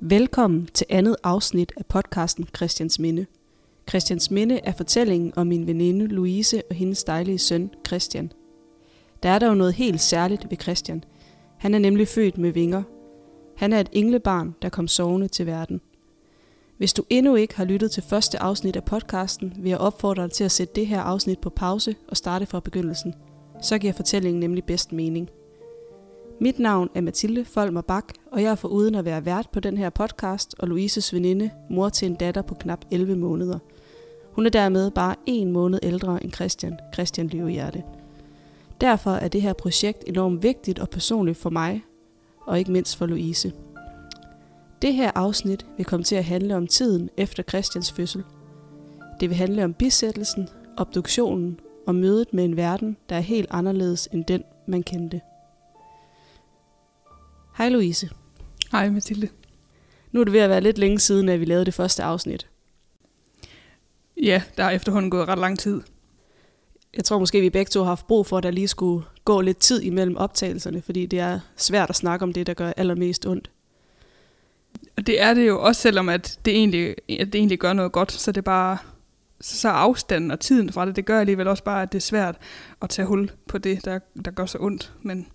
Velkommen til andet afsnit af podcasten Christians Minde. Christians Minde er fortællingen om min veninde Louise og hendes dejlige søn Christian. Der er dog noget helt særligt ved Christian. Han er nemlig født med vinger. Han er et englebarn, der kom sovende til verden. Hvis du endnu ikke har lyttet til første afsnit af podcasten, vil jeg opfordre dig til at sætte det her afsnit på pause og starte fra begyndelsen. Så giver fortællingen nemlig bedst mening. Mit navn er Mathilde Folmer Bak, og jeg er foruden at være vært på den her podcast og Louises veninde, mor til en datter på knap 11 måneder. Hun er dermed bare en måned ældre end Christian, Christian Løvehjerte. Derfor er det her projekt enormt vigtigt og personligt for mig, og ikke mindst for Louise. Det her afsnit vil komme til at handle om tiden efter Christians fødsel. Det vil handle om bisættelsen, obduktionen og mødet med en verden, der er helt anderledes end den, man kendte. Hej Louise. Hej Mathilde. Nu er det ved at være lidt længe siden, at vi lavede det første afsnit. Ja, der er efterhånden gået ret lang tid. Jeg tror måske, vi begge to har haft brug for, at der lige skulle gå lidt tid imellem optagelserne, fordi det er svært at snakke om det, der gør allermest ondt. Og det er det jo også, selvom at det egentlig, at det egentlig gør noget godt, så det bare så afstanden og tiden fra det, det gør alligevel også bare, at det er svært at tage hul på det, der, der gør så ondt. Men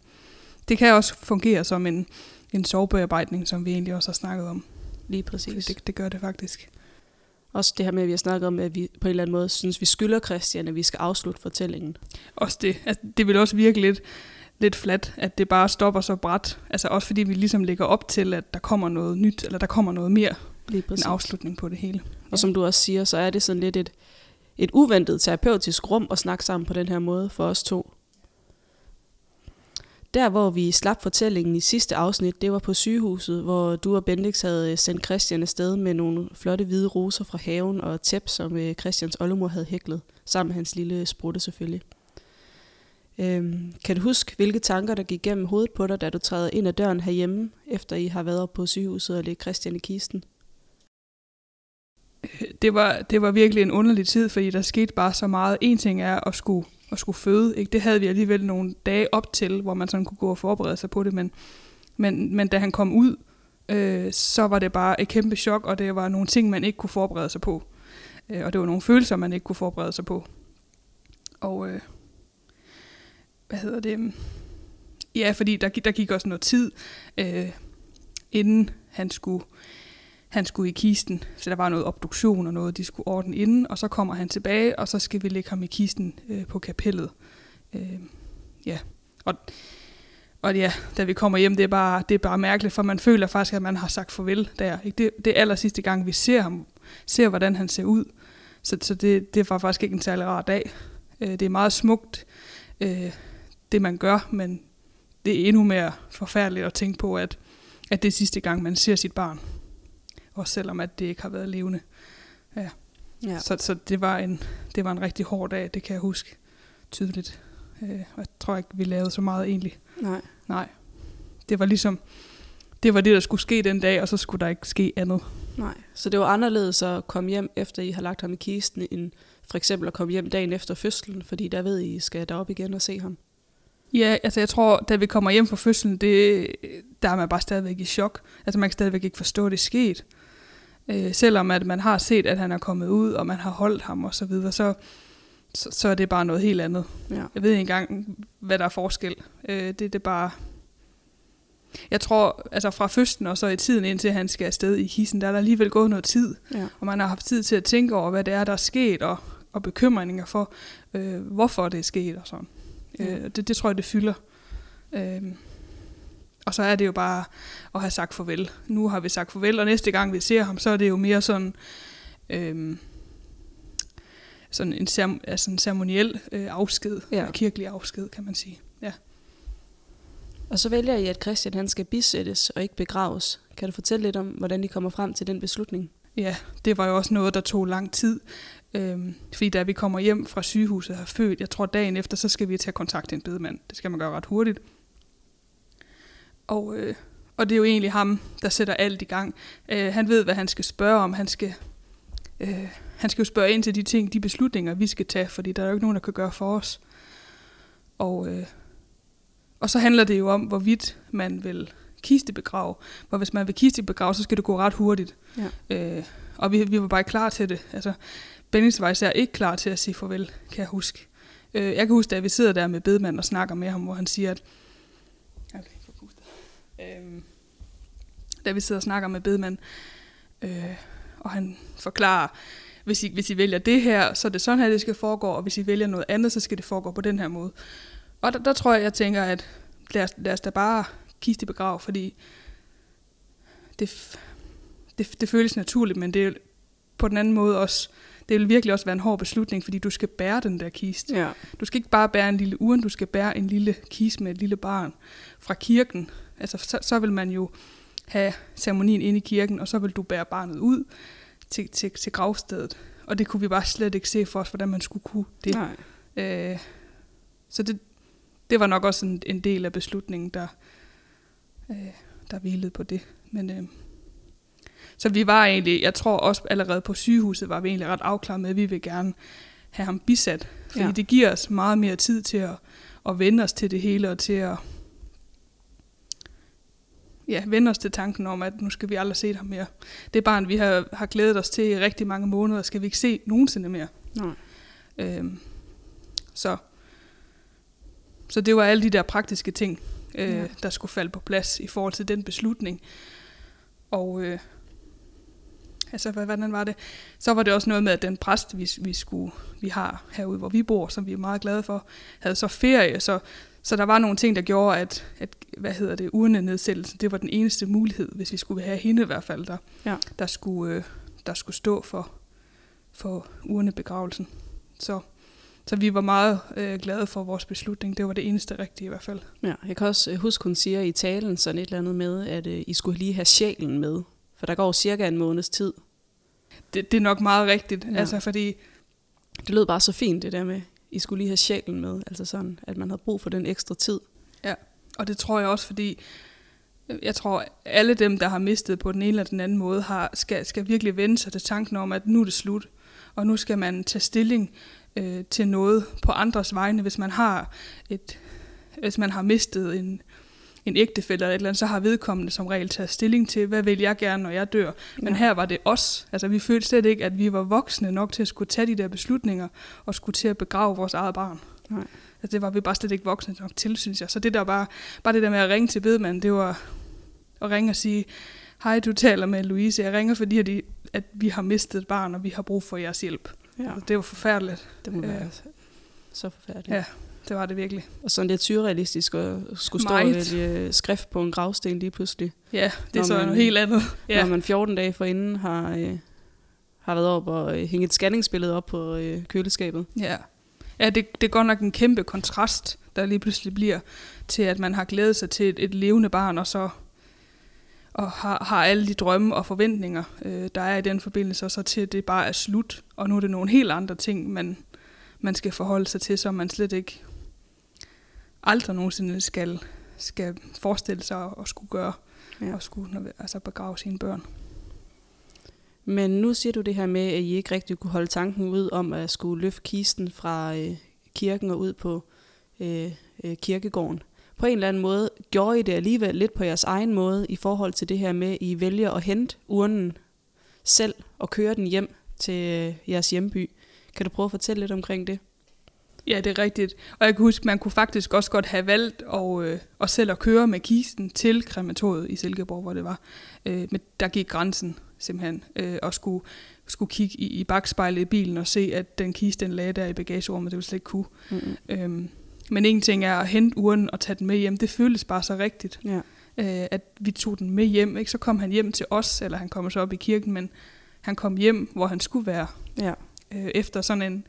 det kan også fungere som en, en sovebearbejdning, som vi egentlig også har snakket om. Lige præcis. Det, det gør det faktisk. Også det her med, at vi har snakket om, at vi på en eller anden måde synes, vi skylder Christian, at vi skal afslutte fortællingen. Også det. Altså, det vil også virke lidt, lidt flat, at det bare stopper så bræt. Altså også fordi vi ligesom lægger op til, at der kommer noget nyt, eller der kommer noget mere. Lige præcis. En afslutning på det hele. Og ja. som du også siger, så er det sådan lidt et, et uventet terapeutisk rum at snakke sammen på den her måde for os to. Der, hvor vi slap fortællingen i sidste afsnit, det var på sygehuset, hvor du og Bendix havde sendt Christian afsted med nogle flotte hvide roser fra haven og tæp, som øh, Christians oldemor havde hæklet, sammen med hans lille sprutte selvfølgelig. Øhm, kan du huske, hvilke tanker, der gik gennem hovedet på dig, da du træder ind ad døren herhjemme, efter I har været på sygehuset og lægge Christian i kisten? Det var, det var virkelig en underlig tid, fordi der skete bare så meget. En ting er at skulle at skulle føde. Ikke? Det havde vi alligevel nogle dage op til, hvor man sådan kunne gå og forberede sig på det, men, men, men da han kom ud, øh, så var det bare et kæmpe chok, og det var nogle ting, man ikke kunne forberede sig på. Øh, og det var nogle følelser, man ikke kunne forberede sig på. Og øh, hvad hedder det? Ja, fordi der, der gik også noget tid, øh, inden han skulle han skulle i kisten, så der var noget obduktion og noget, de skulle ordne inden, og så kommer han tilbage, og så skal vi lægge ham i kisten øh, på kapellet. Øh, ja, og, og ja, da vi kommer hjem, det er, bare, det er bare mærkeligt, for man føler faktisk, at man har sagt farvel der. Ikke? Det, det er aller sidste gang, vi ser ham, ser hvordan han ser ud. Så, så det, det var faktisk ikke en særlig rar dag. Øh, det er meget smukt, øh, det man gør, men det er endnu mere forfærdeligt at tænke på, at, at det er sidste gang, man ser sit barn også selvom at det ikke har været levende. Ja. Ja. Så, så det, var en, det var en rigtig hård dag, det kan jeg huske tydeligt. Øh, jeg tror ikke, vi lavede så meget egentlig. Nej. Nej. Det var ligesom, det var det, der skulle ske den dag, og så skulle der ikke ske andet. Nej, så det var anderledes at komme hjem, efter I har lagt ham i kisten, end for eksempel at komme hjem dagen efter fødslen, fordi der ved I, I skal derop igen og se ham. Ja, altså jeg tror, da vi kommer hjem fra fødslen, det, der er man bare stadigvæk i chok. Altså man kan stadigvæk ikke forstå, at det er sket. Øh, selvom at man har set, at han er kommet ud, og man har holdt ham og så videre, så, så, så er det bare noget helt andet. Ja. Jeg ved ikke engang, hvad der er forskel. Øh, det, det er bare... Jeg tror, altså fra fødslen og så i tiden indtil han skal afsted i kissen, der er der alligevel gået noget tid. Ja. Og man har haft tid til at tænke over, hvad det er, der er sket, og, og bekymringer for, øh, hvorfor det er sket og sådan. Øh, det, det tror jeg, det fylder. Øh, og så er det jo bare at have sagt farvel. Nu har vi sagt farvel, og næste gang vi ser ham, så er det jo mere sådan, øhm, sådan en, cer- altså en ceremoniel øh, afsked, ja. en kirkelig afsked, kan man sige. Ja. Og så vælger I, at Christian han skal bisættes og ikke begraves. Kan du fortælle lidt om, hvordan I kommer frem til den beslutning? Ja, det var jo også noget, der tog lang tid. Øhm, fordi da vi kommer hjem fra sygehuset og har født, jeg tror dagen efter, så skal vi tage kontakt til en bedemand. Det skal man gøre ret hurtigt. Og, øh, og det er jo egentlig ham, der sætter alt i gang. Øh, han ved, hvad han skal spørge om. Han skal øh, han skal jo spørge ind til de ting, de beslutninger, vi skal tage, fordi der er jo ikke nogen, der kan gøre for os. Og, øh, og så handler det jo om, hvorvidt man vil kistebegrave. For hvis man vil kistebegrave, så skal det gå ret hurtigt. Ja. Øh, og vi, vi var bare klar til det. Altså, Bennings var især ikke klar til at sige farvel, kan jeg huske. Øh, jeg kan huske, at vi sidder der med bedemand og snakker med ham, hvor han siger, at... Okay, få pustet. Øh, da vi sidder og snakker med bedemand, øh, og han forklarer, hvis I, hvis I vælger det her, så er det sådan her, det skal foregå, og hvis I vælger noget andet, så skal det foregå på den her måde. Og der, der tror jeg, jeg tænker, at lad os, lad os da bare kiste begrav, fordi det, det, det føles naturligt, men det er på den anden måde også, det vil virkelig også være en hård beslutning, fordi du skal bære den der kiste. Ja. Du skal ikke bare bære en lille uren, du skal bære en lille kiste med et lille barn fra kirken. Altså, så, så vil man jo have ceremonien inde i kirken, og så vil du bære barnet ud til, til, til gravstedet. Og det kunne vi bare slet ikke se for os, hvordan man skulle kunne det. Nej. Øh, så det, det var nok også en, en del af beslutningen, der, øh, der hvilede på det. Men, øh, så vi var egentlig, jeg tror også allerede på sygehuset, var vi egentlig ret afklaret med, at vi vil gerne have ham bisat. Fordi Ja. det giver os meget mere tid til at, at vende os til det hele, og til at ja, vende os til tanken om, at nu skal vi aldrig se ham mere. Det barn, vi har, har glædet os til i rigtig mange måneder, skal vi ikke se nogensinde mere. Nej. Øhm, så, så det var alle de der praktiske ting, øh, Ja. der skulle falde på plads i forhold til den beslutning. Og øh, altså, hvad, hvordan var det? Så var det også noget med, at den præst, vi, vi, skulle, vi har herude, hvor vi bor, som vi er meget glade for, havde så ferie, så, så der var nogle ting, der gjorde, at, at hvad hedder det, urnenedsættelse, det var den eneste mulighed, hvis vi skulle have hende i hvert fald, der, Ja. der, skulle, øh, der skulle stå for, for urnebegravelsen. Så, så vi var meget øh, glade for vores beslutning. Det var det eneste rigtige i hvert fald. Ja, jeg kan også øh, huske, hun siger i talen sådan et eller andet med, at øh, I skulle lige have sjælen med. For der går cirka en måneds tid. Det, det er nok meget rigtigt, Ja. ja. altså fordi Det lød bare så fint, det der med, I skulle lige have sjælen med. Altså sådan, at man havde brug for den ekstra tid. Og det tror jeg også, fordi øh, jeg tror, alle dem, der har mistet på den ene eller den anden måde, har, skal, skal virkelig vende sig til tanken om, at nu er det slut. Og nu skal man tage stilling øh, til noget på andres vegne. Hvis man har, et, hvis man har mistet en, en ægtefælle eller et eller andet, så har vedkommende som regel taget stilling til, hvad vil jeg gerne, når jeg dør. Men Ja. her var det os. Altså vi følte slet ikke, at vi var voksne nok til at skulle tage de der beslutninger, og skulle til at begrave vores eget barn. Nej. Altså, det var vi bare slet ikke voksne nok til, synes jeg. Så det der bare, bare det der med at ringe til bedemanden, det var at ringe og sige, hej, du taler med Louise. Jeg ringer, fordi at, vi har mistet et barn, og vi har brug for jeres hjælp. Ja, Altså, det var forfærdeligt. det må øh, være så forfærdeligt. Ja. Det var det virkelig. Og sådan lidt surrealistisk at skulle stå og Meget. vælge skrift på en gravsten lige pludselig. Ja, det er så man- noget helt andet. Ja. Når man 14 dage forinden har, øh, har været op og øh, hænge et scanningsbillede op på øh, køleskabet. Ja, ja det, det er godt nok en kæmpe kontrast, der lige pludselig bliver til, at man har glædet sig til et, et levende barn, og så og har, har alle de drømme og forventninger, øh, der er i den forbindelse, og så til, at det bare er slut, og nu er det nogle helt andre ting, man, man skal forholde sig til, som man slet ikke aldrig nogensinde skal, skal forestille sig at, skulle gøre, Ja. og skulle altså begrave sine børn. Men nu siger du det her med, at I ikke rigtig kunne holde tanken ud om at skulle løfte kisten fra øh, kirken og ud på øh, øh, kirkegården. På en eller anden måde gjorde I det alligevel lidt på jeres egen måde i forhold til det her med, at I vælger at hente urnen selv og køre den hjem til øh, jeres hjemby. Kan du prøve at fortælle lidt omkring det? Ja, det er rigtigt. Og jeg kan huske, man kunne faktisk også godt have valgt at, øh, at selv at køre med kisten til krematoriet i Silkeborg, hvor det var. Øh, men der gik grænsen simpelthen, øh, og skulle, skulle kigge i, i bagspejlet i bilen og se, at den kiste, den lagde der i bagagerummet, det ville slet ikke kunne. Mm-hmm. Øhm, men en ting er at hente uren og tage den med hjem. Det føltes bare så rigtigt, Ja. øh, at vi tog den med hjem. Ikke? Så kom han hjem til os, eller han kom så op i kirken, men han kom hjem, hvor han skulle være ja. øh, efter sådan en,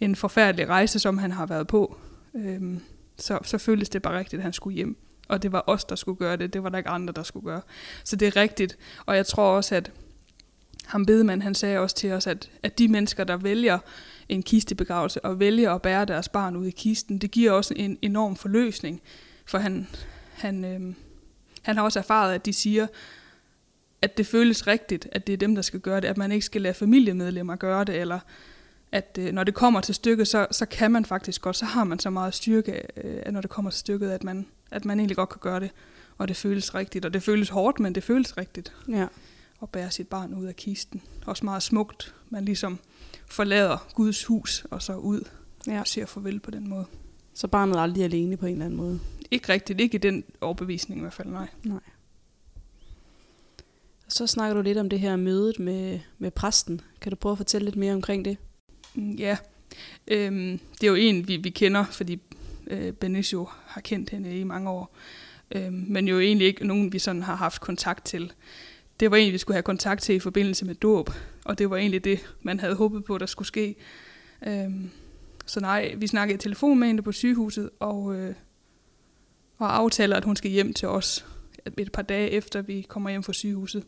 en forfærdelig rejse, som han har været på. Øhm, så, så føltes det bare rigtigt, at han skulle hjem. Og det var os, der skulle gøre det. Det var der ikke andre, der skulle gøre. Så det er rigtigt. Og jeg tror også, at ham bedemand, han sagde også til os, at, at de mennesker, der vælger en kistebegravelse og vælger at bære deres barn ud i kisten, det giver også en enorm forløsning. For han, han, øhm, han har også erfaret, at de siger, at det føles rigtigt, at det er dem, der skal gøre det, at man ikke skal lade familiemedlemmer gøre det, eller at øh, når det kommer til stykket, så, så kan man faktisk godt, så har man så meget styrke, øh, når det kommer til stykket, at man, at man egentlig godt kan gøre det, og det føles rigtigt, og det føles hårdt, men det føles rigtigt Ja. at bære sit barn ud af kisten. Også meget smukt, man ligesom forlader Guds hus, og så ud ja. og siger farvel på den måde. Så barnet er aldrig alene på en eller anden måde. Ikke rigtigt, ikke i den overbevisning i hvert fald, nej. Nej. Så snakker du lidt om det her mødet med, med præsten. Kan du prøve at fortælle lidt mere omkring det? Mm, Ja, øhm, det er jo en, vi, vi kender, fordi øh, Benicio har kendt hende i mange år. Øhm, men jo egentlig ikke nogen, vi sådan har haft kontakt til. Det var en, vi skulle have kontakt til i forbindelse med dåb, og det var egentlig det, man havde håbet på, der skulle ske. Øhm, så nej, vi snakkede i telefon med hende på sygehuset, og, øh, og aftaler, at hun skal hjem til os et par dage efter, vi kommer hjem fra sygehuset.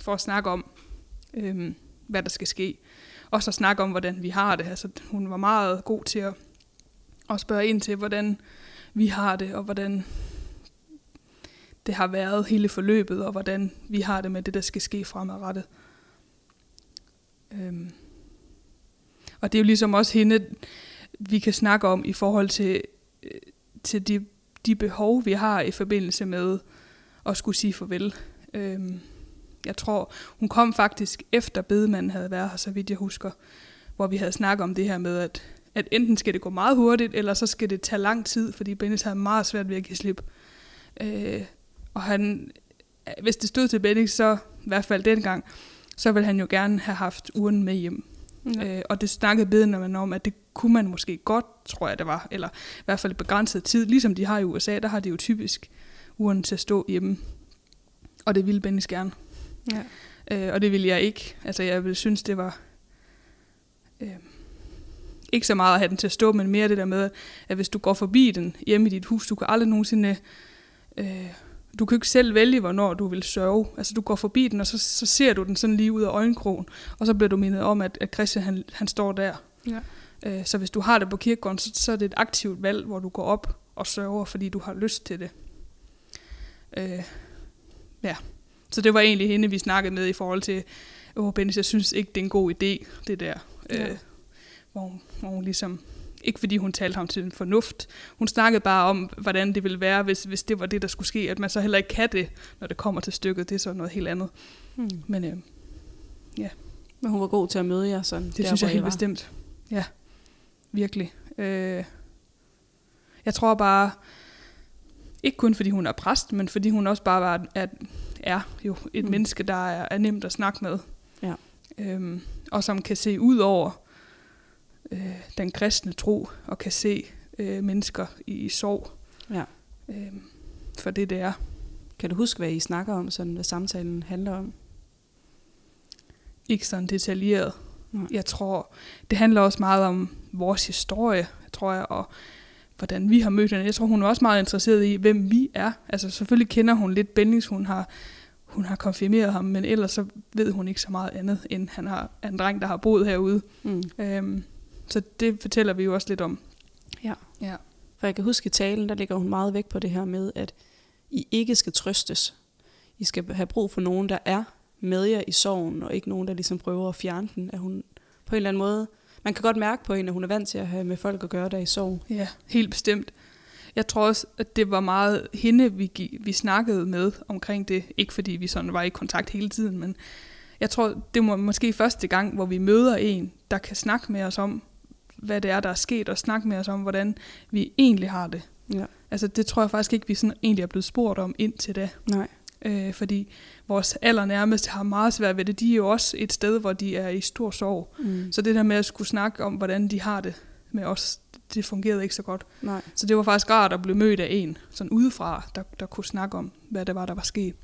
For at snakke om, øhm, hvad der skal ske. Og så snakke om, hvordan vi har det. Altså, hun var meget god til at, at spørge ind til, hvordan vi har det, og hvordan det har været hele forløbet, og hvordan vi har det med det, der skal ske fremadrettet. Øhm. Og det er jo ligesom også hende, vi kan snakke om i forhold til, øh, til de, de behov, vi har i forbindelse med at skulle sige farvel. Øhm jeg tror, hun kom faktisk efter bedemanden havde været her, så vidt jeg husker, hvor vi havde snakket om det her med, at, at enten skal det gå meget hurtigt, eller så skal det tage lang tid, fordi Bennis havde meget svært ved at give slip. Øh, og han, hvis det stod til Bennis, så i hvert fald dengang, så ville han jo gerne have haft uren med hjem. Ja. Øh, og det snakkede bedemanden om, at det kunne man måske godt, tror jeg det var, eller i hvert fald begrænset tid, ligesom de har i USA, der har de jo typisk uren til at stå hjemme. Og det ville Bennis gerne. Ja. Øh, og det ville jeg ikke. Altså jeg ville synes, det var øh, ikke så meget at have den til at stå, men mere det der med, at hvis du går forbi den hjemme i dit hus, du kan aldrig nogensinde... Øh, du kan ikke selv vælge, hvornår du vil sørge. Altså du går forbi den, og så, så ser du den sådan lige ud af øjenkrogen, og så bliver du mindet om, at, at Christian han, han står der. Ja. Øh, så hvis du har det på kirkegården, så, så er det et aktivt valg, hvor du går op og sørger, fordi du har lyst til det. Øh, ja. Så det var egentlig hende, vi snakkede med i forhold til, åh oh, Bennis, jeg synes ikke, det er en god idé, det der. Ja. Øh, hvor, hvor hun ligesom, ikke fordi hun talte ham til en fornuft, hun snakkede bare om, hvordan det ville være, hvis, hvis det var det, der skulle ske, at man så heller ikke kan det, når det kommer til stykket, det er så noget helt andet. Hmm. Men øh, Men hun var god til at møde jer sådan. det der, synes jeg helt var. bestemt. Ja, virkelig. Øh, jeg tror bare, ikke kun fordi hun er præst, men fordi hun også bare var, er, er jo et mm. menneske, der er, er nemt at snakke med. Ja. Øhm, og som kan se ud over øh, den kristne tro, og kan se øh, mennesker i, i sorg. Ja. Øh, for det, det er. Kan du huske, hvad I snakker om, sådan, hvad samtalen handler om? Ikke sådan detaljeret. Nej. Jeg tror, det handler også meget om vores historie, tror jeg, og hvordan vi har mødt hende. Jeg tror, hun er også meget interesseret i, hvem vi er. Altså selvfølgelig kender hun lidt Bendix, hun har, hun har konfirmeret ham, men ellers så ved hun ikke så meget andet, end han har, er en dreng, der har boet herude. Mm. Øhm, så det fortæller vi jo også lidt om. Ja. Ja. For jeg kan huske i talen, der ligger hun meget væk på det her med, at I ikke skal trøstes. I skal have brug for nogen, der er med jer i sorgen, og ikke nogen, der ligesom prøver at fjerne den. At hun på en eller anden måde, man kan godt mærke på hende, at hun er vant til at have med folk at gøre, der er i sorg. Ja, helt bestemt. Jeg tror også, at det var meget hende, vi, vi snakkede med omkring det. Ikke fordi vi sådan var i kontakt hele tiden, men jeg tror, det var måske første gang, hvor vi møder en, der kan snakke med os om, hvad det er, der er sket, og snakke med os om, hvordan vi egentlig har det. Ja. Altså det tror jeg faktisk ikke, vi sådan egentlig er blevet spurgt om indtil da. Nej. Øh, fordi vores allernærmeste har meget svært ved det. De er jo også et sted, hvor de er i stor sorg. Mm. Så det der med at skulle snakke om, hvordan de har det med os, det fungerede ikke så godt. Nej. Så det var faktisk rart at blive mødt af en, sådan udefra, der, der kunne snakke om, hvad det var, der var sket,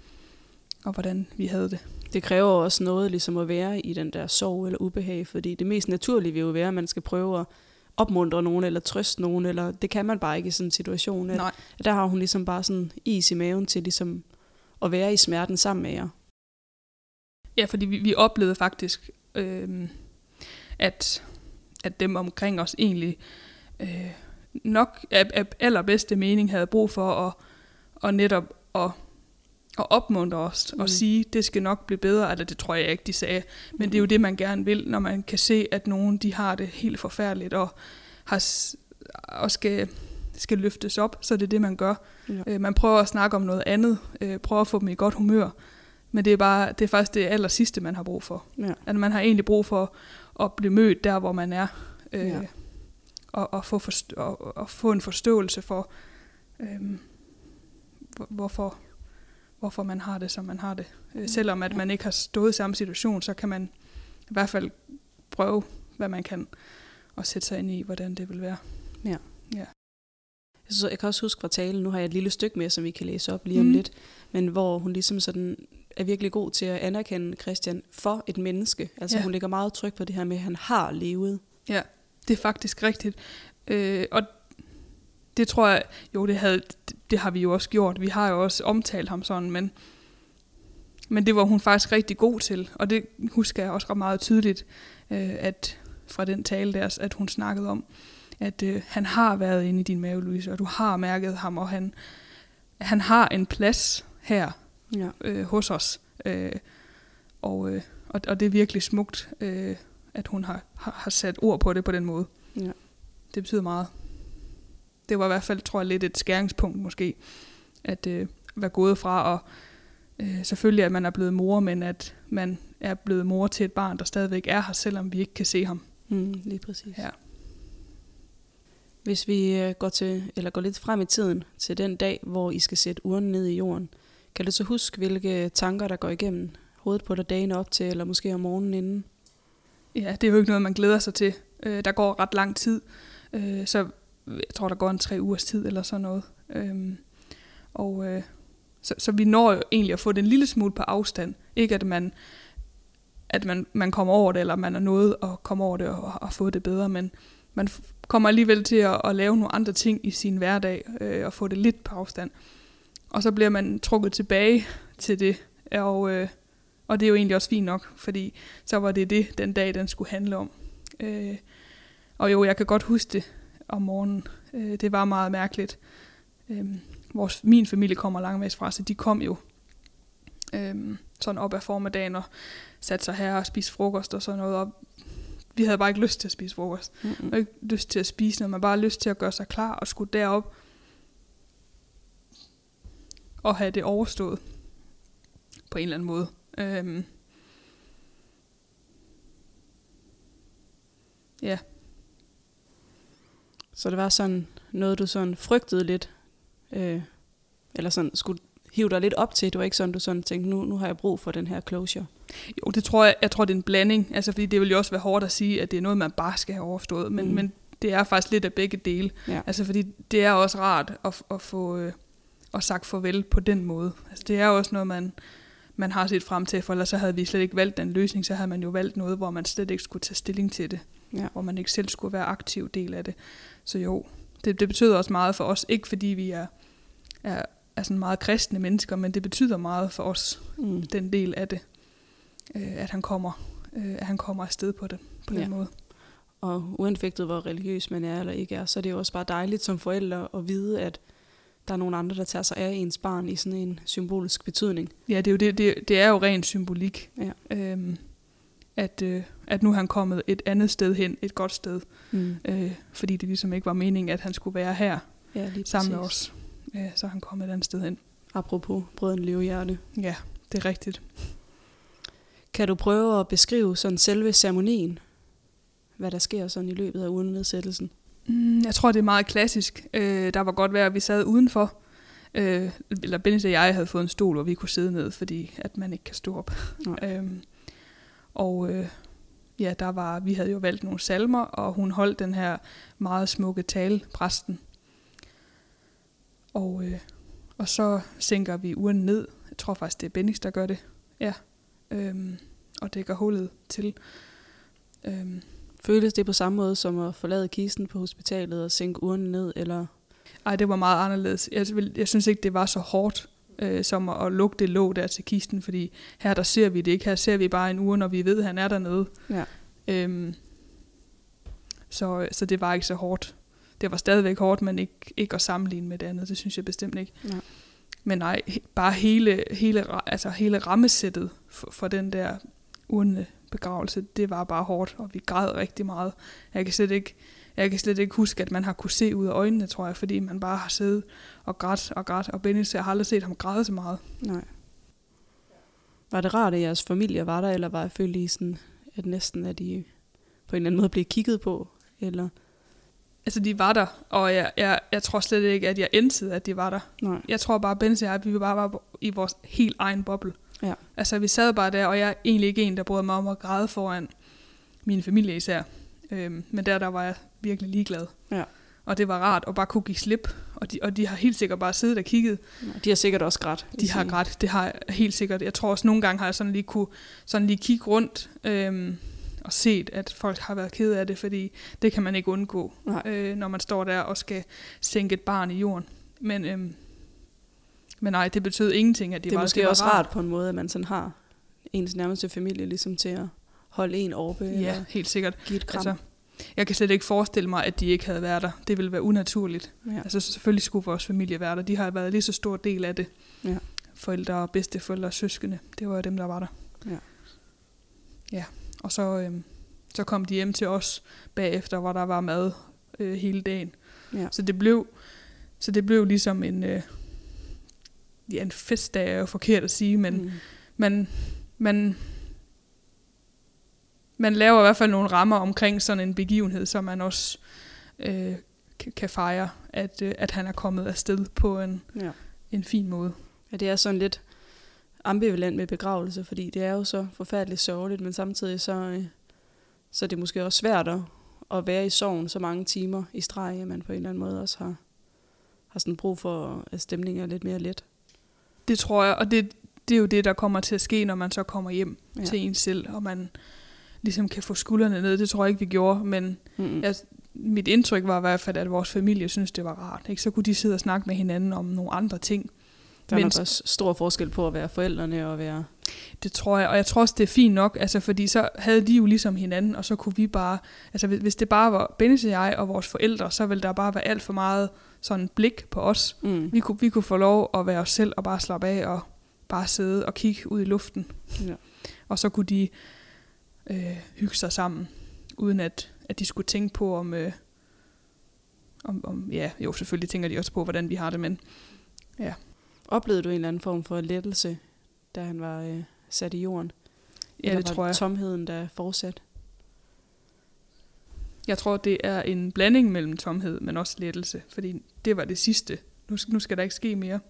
og hvordan vi havde det. Det kræver også noget ligesom at være i den der sorg eller ubehag, fordi det mest naturlige vil jo være, at man skal prøve at opmuntre nogen eller trøste nogen, eller det kan man bare ikke i sådan en situation. At, Nej. at der har hun ligesom bare sådan is i maven til ligesom at være i smerten sammen med jer. Ja, fordi vi, vi oplevede faktisk, øh, at, at dem omkring os egentlig øh, nok af, af allerbedste mening havde brug for at, og netop at, og opmuntre os mm. og sige, det skal nok blive bedre, eller det tror jeg ikke, de sagde, men mm. det er jo det, man gerne vil, når man kan se, at nogen de har det helt forfærdeligt, og, har, og skal, skal løftes op, så det er det, man gør. Ja. Øh, man prøver at snakke om noget andet, øh, prøver at få dem i godt humør, men det er, bare, det er faktisk det aller sidste, man har brug for. Ja. At man har egentlig brug for at blive mødt der, hvor man er, øh, ja. og, og, få forstå, og, og få en forståelse for, øh, hvorfor hvorfor man har det, som man har det. Mm. Selvom at man ikke har stået i samme situation, så kan man i hvert fald prøve, hvad man kan, og sætte sig ind i, hvordan det vil være. Ja. ja. Så jeg kan også huske fra talen, nu har jeg et lille stykke med, som vi kan læse op lige om mm. lidt, men hvor hun ligesom sådan er virkelig god til at anerkende Christian for et menneske. Altså ja. hun lægger meget tryk på det her med, at han har levet. Ja, det er faktisk rigtigt. Øh, og det tror jeg, jo det, havde, det har vi jo også gjort. Vi har jo også omtalt ham sådan, men, men det var hun faktisk rigtig god til. Og det husker jeg også ret meget tydeligt, øh, at fra den tale der, at hun snakkede om, at øh, han har været inde i din mave, Louise, og du har mærket ham, og han, han har en plads her ja. øh, hos os. Øh, og, øh, og, og det er virkelig smukt, øh, at hun har, har, har sat ord på det på den måde. Ja. Det betyder meget det var i hvert fald, tror jeg, lidt et skæringspunkt måske, at øh, være gået fra, og øh, selvfølgelig at man er blevet mor, men at man er blevet mor til et barn, der stadigvæk er her, selvom vi ikke kan se ham. Mm, lige præcis. Ja. Hvis vi øh, går, til, eller går lidt frem i tiden til den dag, hvor I skal sætte urnen ned i jorden, kan du så huske, hvilke tanker, der går igennem hovedet på dig dagen op til, eller måske om morgenen inden? Ja, det er jo ikke noget, man glæder sig til. Øh, der går ret lang tid, øh, så jeg tror, der går en tre ugers tid eller sådan noget. Øhm, og øh, så, så vi når jo egentlig at få den lille smule på afstand. Ikke at man, at man, man kommer over det, eller man er nået at komme over det og, og få det bedre, men man kommer alligevel til at, at lave nogle andre ting i sin hverdag øh, og få det lidt på afstand. Og så bliver man trukket tilbage til det, og, øh, og det er jo egentlig også fint nok, fordi så var det det, den dag, den skulle handle om. Øh, og jo, jeg kan godt huske det, om morgenen. Øh, det var meget mærkeligt. Øh, vores, min familie kommer langvejs fra, så de kom jo øh, sådan op ad formiddagen og satte sig her og spiste frokost og sådan noget. Og vi havde bare ikke lyst til at spise frokost. Mm-hmm. Og ikke lyst til at spise noget, man bare lyst til at gøre sig klar og skulle derop og have det overstået på en eller anden måde. Øhm. Ja, så det var sådan noget, du sådan frygtede lidt, øh, eller sådan skulle hive dig lidt op til. Det var ikke sådan, du sådan tænkte, nu, nu har jeg brug for den her closure. Jo, det tror jeg, jeg tror, det er en blanding. Altså, fordi det vil jo også være hårdt at sige, at det er noget, man bare skal have overstået. Men, mm. men det er faktisk lidt af begge dele. Ja. Altså, fordi det er også rart at, at få øh, at sagt farvel på den måde. Altså, det er også noget, man, man har set frem til, for ellers så havde vi slet ikke valgt den løsning, så havde man jo valgt noget, hvor man slet ikke skulle tage stilling til det. Ja. Hvor man ikke selv skulle være aktiv del af det. Så jo, det, det betyder også meget for os. Ikke fordi vi er, er, er sådan meget kristne mennesker, men det betyder meget for os, mm. den del af det, øh, at han kommer øh, at han kommer afsted på det på den ja. måde. Og uanfægtet hvor religiøs man er eller ikke er, så er det jo også bare dejligt som forældre at vide, at der er nogle andre, der tager sig af ens barn i sådan en symbolisk betydning. Ja, det er jo, det, det, det er jo ren symbolik. Ja. Øhm, at, øh, at nu er han kommet et andet sted hen, et godt sted. Mm. Øh, fordi det ligesom ikke var meningen, at han skulle være her ja, lige sammen med os. Øh, så er han kommet et andet sted hen. Apropos brøden levehjerte. Ja, det er rigtigt. Kan du prøve at beskrive sådan selve ceremonien? Hvad der sker sådan i løbet af urnedsættelsen? Mm, jeg tror, det er meget klassisk. Øh, der var godt være, at vi sad udenfor. Øh, eller Benny og jeg havde fået en stol, hvor vi kunne sidde ned, fordi at man ikke kan stå op. Øh, og øh, ja, der var, vi havde jo valgt nogle salmer, og hun holdt den her meget smukke tale, præsten. Og, øh, og så sænker vi uren ned. Jeg tror faktisk, det er Bennix, der gør det. Ja. Øhm, og dækker hullet til. Øhm. Føles det på samme måde som at forlade kisten på hospitalet og sænke urnen ned, eller? Ej, det var meget anderledes. Jeg, jeg synes ikke, det var så hårdt øh, som at, lukke det låg der til kisten, fordi her der ser vi det ikke. Her ser vi bare en uge, når vi ved, at han er dernede. Ja. Øhm, så, så det var ikke så hårdt. Det var stadigvæk hårdt, men ikke, ikke at sammenligne med det andet. Det synes jeg bestemt ikke. Ja. men nej, bare hele, hele, altså hele rammesættet for, for den der urne begravelse, det var bare hårdt, og vi græd rigtig meget. Jeg kan slet ikke, jeg kan slet ikke huske, at man har kunne se ud af øjnene, tror jeg, fordi man bare har siddet og grædt og grædt, og Benny, jeg har aldrig set ham græde så meget. Nej. Var det rart, at jeres familie var der, eller var jeg følte I sådan, at næsten at I på en eller anden måde blev kigget på? Eller? Altså, de var der, og jeg, jeg, jeg tror slet ikke, at jeg endte, at de var der. Nej. Jeg tror bare, Benny og jeg, at vi bare var i vores helt egen boble. Ja. Altså, vi sad bare der, og jeg er egentlig ikke en, der bryder mig om at græde foran min familie især. Øhm, men der, der var jeg virkelig ligeglad. Ja. Og det var rart at bare kunne give slip. Og de, og de har helt sikkert bare siddet og kigget. De har sikkert også grædt. De har grædt, det har jeg helt sikkert. Jeg tror også, nogle gange har jeg sådan lige kunne sådan lige kigge rundt øhm, og set, at folk har været ked af det, fordi det kan man ikke undgå, Nej. øh, når man står der og skal sænke et barn i jorden. Men, øhm, men nej, det betød ingenting, at de Det er var måske var også rart på en måde, at man sådan har ens nærmeste familie ligesom til at holde en oppe, Ja, eller helt sikkert. give et kram. Altså, jeg kan slet ikke forestille mig, at de ikke havde været der. Det ville være unaturligt. ja. Altså selvfølgelig skulle vores familie være der. De har været lige så stor del af det. Ja. Forældre, bedsteforældre og søskende. Det var jo dem, der var der. Ja. Ja, og så, øhm, så kom de hjem til os bagefter, hvor der var mad øh, hele dagen. Ja. Så det blev, så det blev ligesom en, øh, ja, en festdag, er jo forkert at sige, men Mm. man, man, man laver i hvert fald nogle rammer omkring sådan en begivenhed, så man også øh, kan- fejre, at, øh, at han er kommet afsted på en, ja. en fin måde. Ja, det er sådan lidt ambivalent med begravelse, fordi det er jo så forfærdeligt sørgeligt, men samtidig så, øh, så er det måske også svært at, at være i sorgen så mange timer i streg, at man på en eller anden måde også har, har sådan brug for, at stemningen er lidt mere let. Det tror jeg, og det, det er jo det, der kommer til at ske, når man så kommer hjem ja. til en selv, og man ligesom kan få skuldrene ned. Det tror jeg ikke, vi gjorde, men Mm-hmm. jeg, mit indtryk var i hvert fald, at vores familie synes det var rart. Ikke? Så kunne de sidde og snakke med hinanden om nogle andre ting. Der er men- nok også stor forskel på at være forældrene og være... Det tror jeg, og jeg tror også, det er fint nok, altså, fordi så havde de jo ligesom hinanden, og så kunne vi bare, altså hvis, hvis det bare var Bennis og jeg og vores forældre, så ville der bare være alt for meget sådan blik på os. Mm. Vi kunne, vi kunne få lov at være os selv og bare slappe af og bare sidde og kigge ud i luften. Ja. Og så kunne de øh, hygge sig sammen, uden at, at de skulle tænke på, om, øh, om, om, ja, jo selvfølgelig tænker de også på, hvordan vi har det, men Oplevede du en eller anden form for lettelse, da han var øh, sat i jorden? ja, Eller det tror jeg. tomheden, der fortsat? Jeg tror, det er en blanding mellem tomhed, men også lettelse, fordi det var det sidste. Nu, nu skal der ikke ske mere.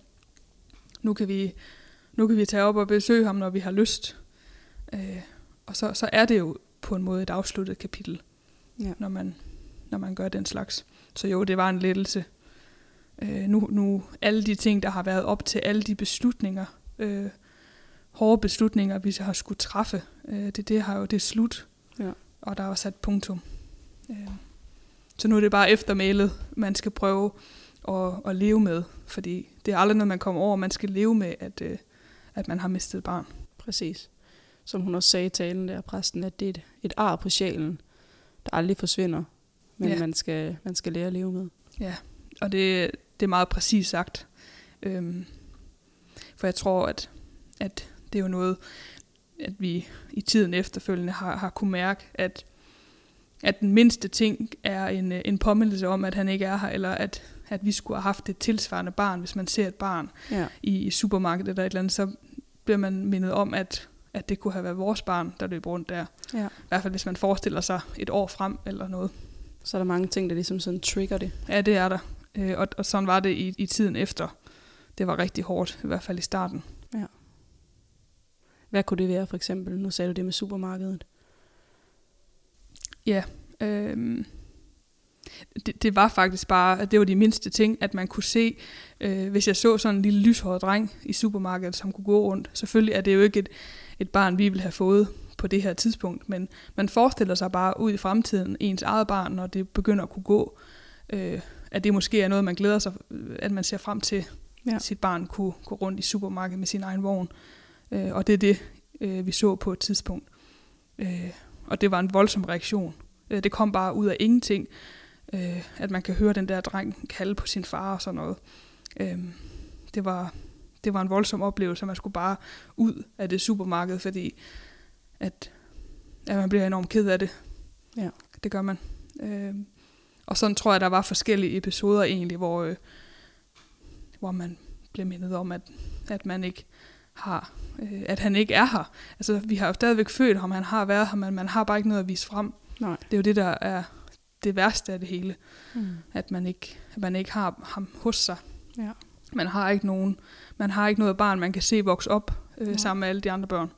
Nu kan vi, nu kan vi tage op og besøge ham, når vi har lyst. Øh, og så, så er det jo på en måde et afsluttet kapitel, Ja. når, man, når man gør den slags. Så jo, det var en lettelse. Øh, nu, nu alle de ting, der har været op til alle de beslutninger, øh, hårde beslutninger, vi har skulle træffe, øh, det, det har jo det er slut. Ja. Og der er sat punktum. Øh, så nu er det bare eftermælet, man skal prøve at, at leve med, fordi det er aldrig noget, man kommer over. Man skal leve med, at, øh, at man har mistet et barn. Præcis. Som hun også sagde i talen der, præsten, at det er et, et ar på sjælen, der aldrig forsvinder, men Ja. man, skal, man skal lære at leve med. Ja, og det, det er meget præcis sagt. Øhm, for jeg tror, at, at det er jo noget, at vi i tiden efterfølgende har, har kunne mærke, at, at den mindste ting er en, øh, en påmindelse om, at han ikke er her, eller at, at vi skulle have haft et tilsvarende barn. Hvis man ser et barn Ja. i, i supermarkedet eller et eller andet, så bliver man mindet om, at, at det kunne have været vores barn, der løb rundt der. ja. I hvert fald, hvis man forestiller sig et år frem eller noget. Så er der mange ting, der ligesom sådan trigger det. Ja, det er der. Øh, og, og sådan var det i, i tiden efter. Det var rigtig hårdt, i hvert fald i starten. Hvad kunne det være for eksempel? Nu sagde du det med supermarkedet. Ja, øh, det, det var faktisk bare, det var de mindste ting, at man kunne se, øh, hvis jeg så sådan en lille lyshåret dreng i supermarkedet, som kunne gå rundt. Selvfølgelig er det jo ikke et, et barn, vi ville have fået på det her tidspunkt, men man forestiller sig bare ud i fremtiden, ens eget barn, når det begynder at kunne gå, øh, at det måske er noget, man glæder sig, at man ser frem til, ja. sit barn kunne gå rundt i supermarkedet med sin egen vogn. Øh, og det er det, øh, vi så på et tidspunkt. Øh, og det var en voldsom reaktion. Øh, det kom bare ud af ingenting, øh, at man kan høre den der dreng kalde på sin far og sådan noget. Øh, det var det var en voldsom oplevelse, man skulle bare ud af det supermarked, fordi at, at man bliver enormt ked af det. Ja. Det gør man. Øh, og sådan tror jeg, der var forskellige episoder egentlig, hvor, øh, hvor man blev mindet om, at, at man ikke har, øh, at han ikke er her. Altså, vi har jo stadigvæk født ham, han har været her, men man har bare ikke noget at vise frem. Nej. Det er jo det, der er det værste af det hele, Mm. at man ikke, at man ikke har ham hos sig. Ja. Man har ikke nogen, man har ikke noget barn, man kan se vokse op øh, Nej. sammen med alle de andre børn.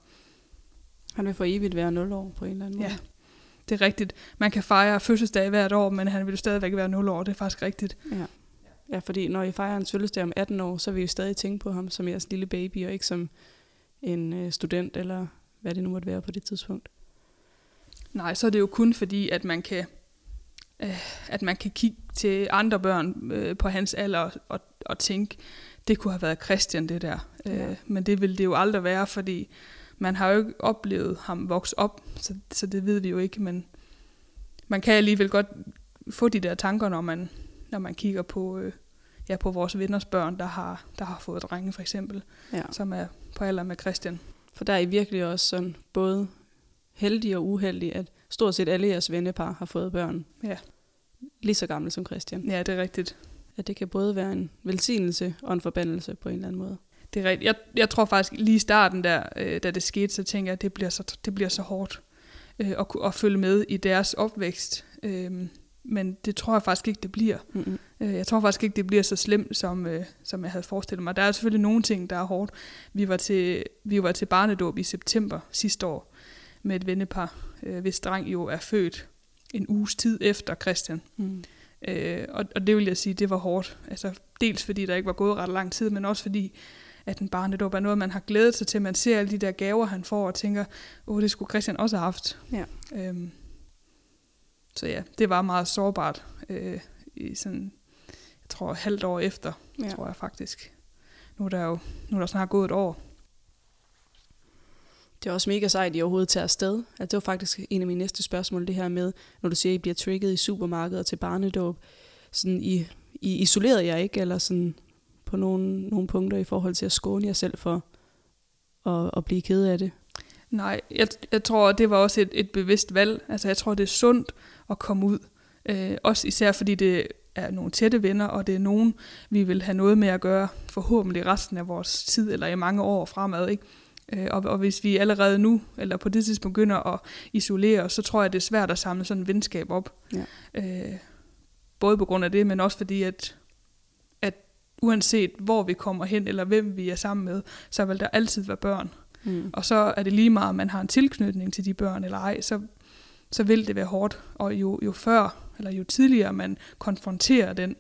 Han vil for evigt være 0 år på en eller anden måde. Ja. Det er rigtigt. Man kan fejre fødselsdag hvert år, men han vil jo stadigvæk være 0 år. Det er faktisk rigtigt. Ja. ja, fordi når I fejrer en fødselsdag om 18 år, så vil I jo stadig tænke på ham som jeres lille baby, og ikke som en øh, student, eller hvad det nu måtte være på det tidspunkt. Nej, så er det jo kun fordi, at man kan, øh, at man kan kigge til andre børn øh, på hans alder og, og, og tænke, det kunne have været Christian det der. Ja. Øh, men det vil det jo aldrig være, fordi man har jo ikke oplevet ham vokse op, så, så det ved vi jo ikke, men man kan alligevel godt få de der tanker, når man, når man kigger på, øh, ja, på vores venners børn, der har, der har fået drenge for eksempel, Ja. som er på alder med Christian. For der er I virkelig også sådan både heldige og uheldige, at stort set alle jeres vennepar har fået børn. Ja. Lige så gamle som Christian. Ja, det er rigtigt. At det kan både være en velsignelse og en forbandelse på en eller anden måde. Det er rigtigt. Jeg, jeg tror faktisk lige i starten, der, øh, da det skete, så tænker jeg, at det bliver så, det bliver så hårdt øh, at, at følge med i deres opvækst. Øh, men det tror jeg faktisk ikke, det bliver. Mm-mm. Øh, jeg tror faktisk ikke, det bliver så slemt, som, øh, som jeg havde forestillet mig. Der er selvfølgelig nogle ting, der er hårdt. Vi var til, vi var til barnedåb i september sidste år med et vennepar, øh, hvis dreng jo er født en uges tid efter Christian. Mm. Øh, og, og det vil jeg sige, det var hårdt. Altså, dels fordi der ikke var gået ret lang tid, men også fordi, at en barnedåb er noget, man har glædet sig til. Man ser alle de der gaver, han får, og tænker, åh, det skulle Christian også have haft. Ja. Øhm, så ja, det var meget sårbart. Øh, I sådan, jeg tror, halvt år efter, ja. tror jeg faktisk. Nu er der jo nu er der snart gået et år. Det er også mega sejt, at I overhovedet tager afsted. Altså, det var faktisk en af mine næste spørgsmål, det her med, når du siger, at I bliver trigget i supermarkedet og til barnedåb. Sådan, I, I isolerede jer ikke, eller sådan på nogle, nogle punkter i forhold til at skåne jer selv for at, at blive ked af det? Nej, jeg, jeg tror, det var også et, et bevidst valg. Altså, jeg tror, det er sundt at komme ud. Øh, også især fordi det er nogle tætte venner, og det er nogen, vi vil have noget med at gøre forhåbentlig resten af vores tid, eller i mange år fremad. Ikke? Øh, og, og hvis vi allerede nu, eller på det tidspunkt begynder at isolere os, så tror jeg, det er svært at samle sådan en venskab op. Ja. Øh, både på grund af det, men også fordi, at, at uanset hvor vi kommer hen, eller hvem vi er sammen med, så vil der altid være børn. Mm. Og så er det lige meget, om man har en tilknytning til de børn eller ej, så, så vil det være hårdt. Og jo, jo før, eller jo tidligere man konfronterer den,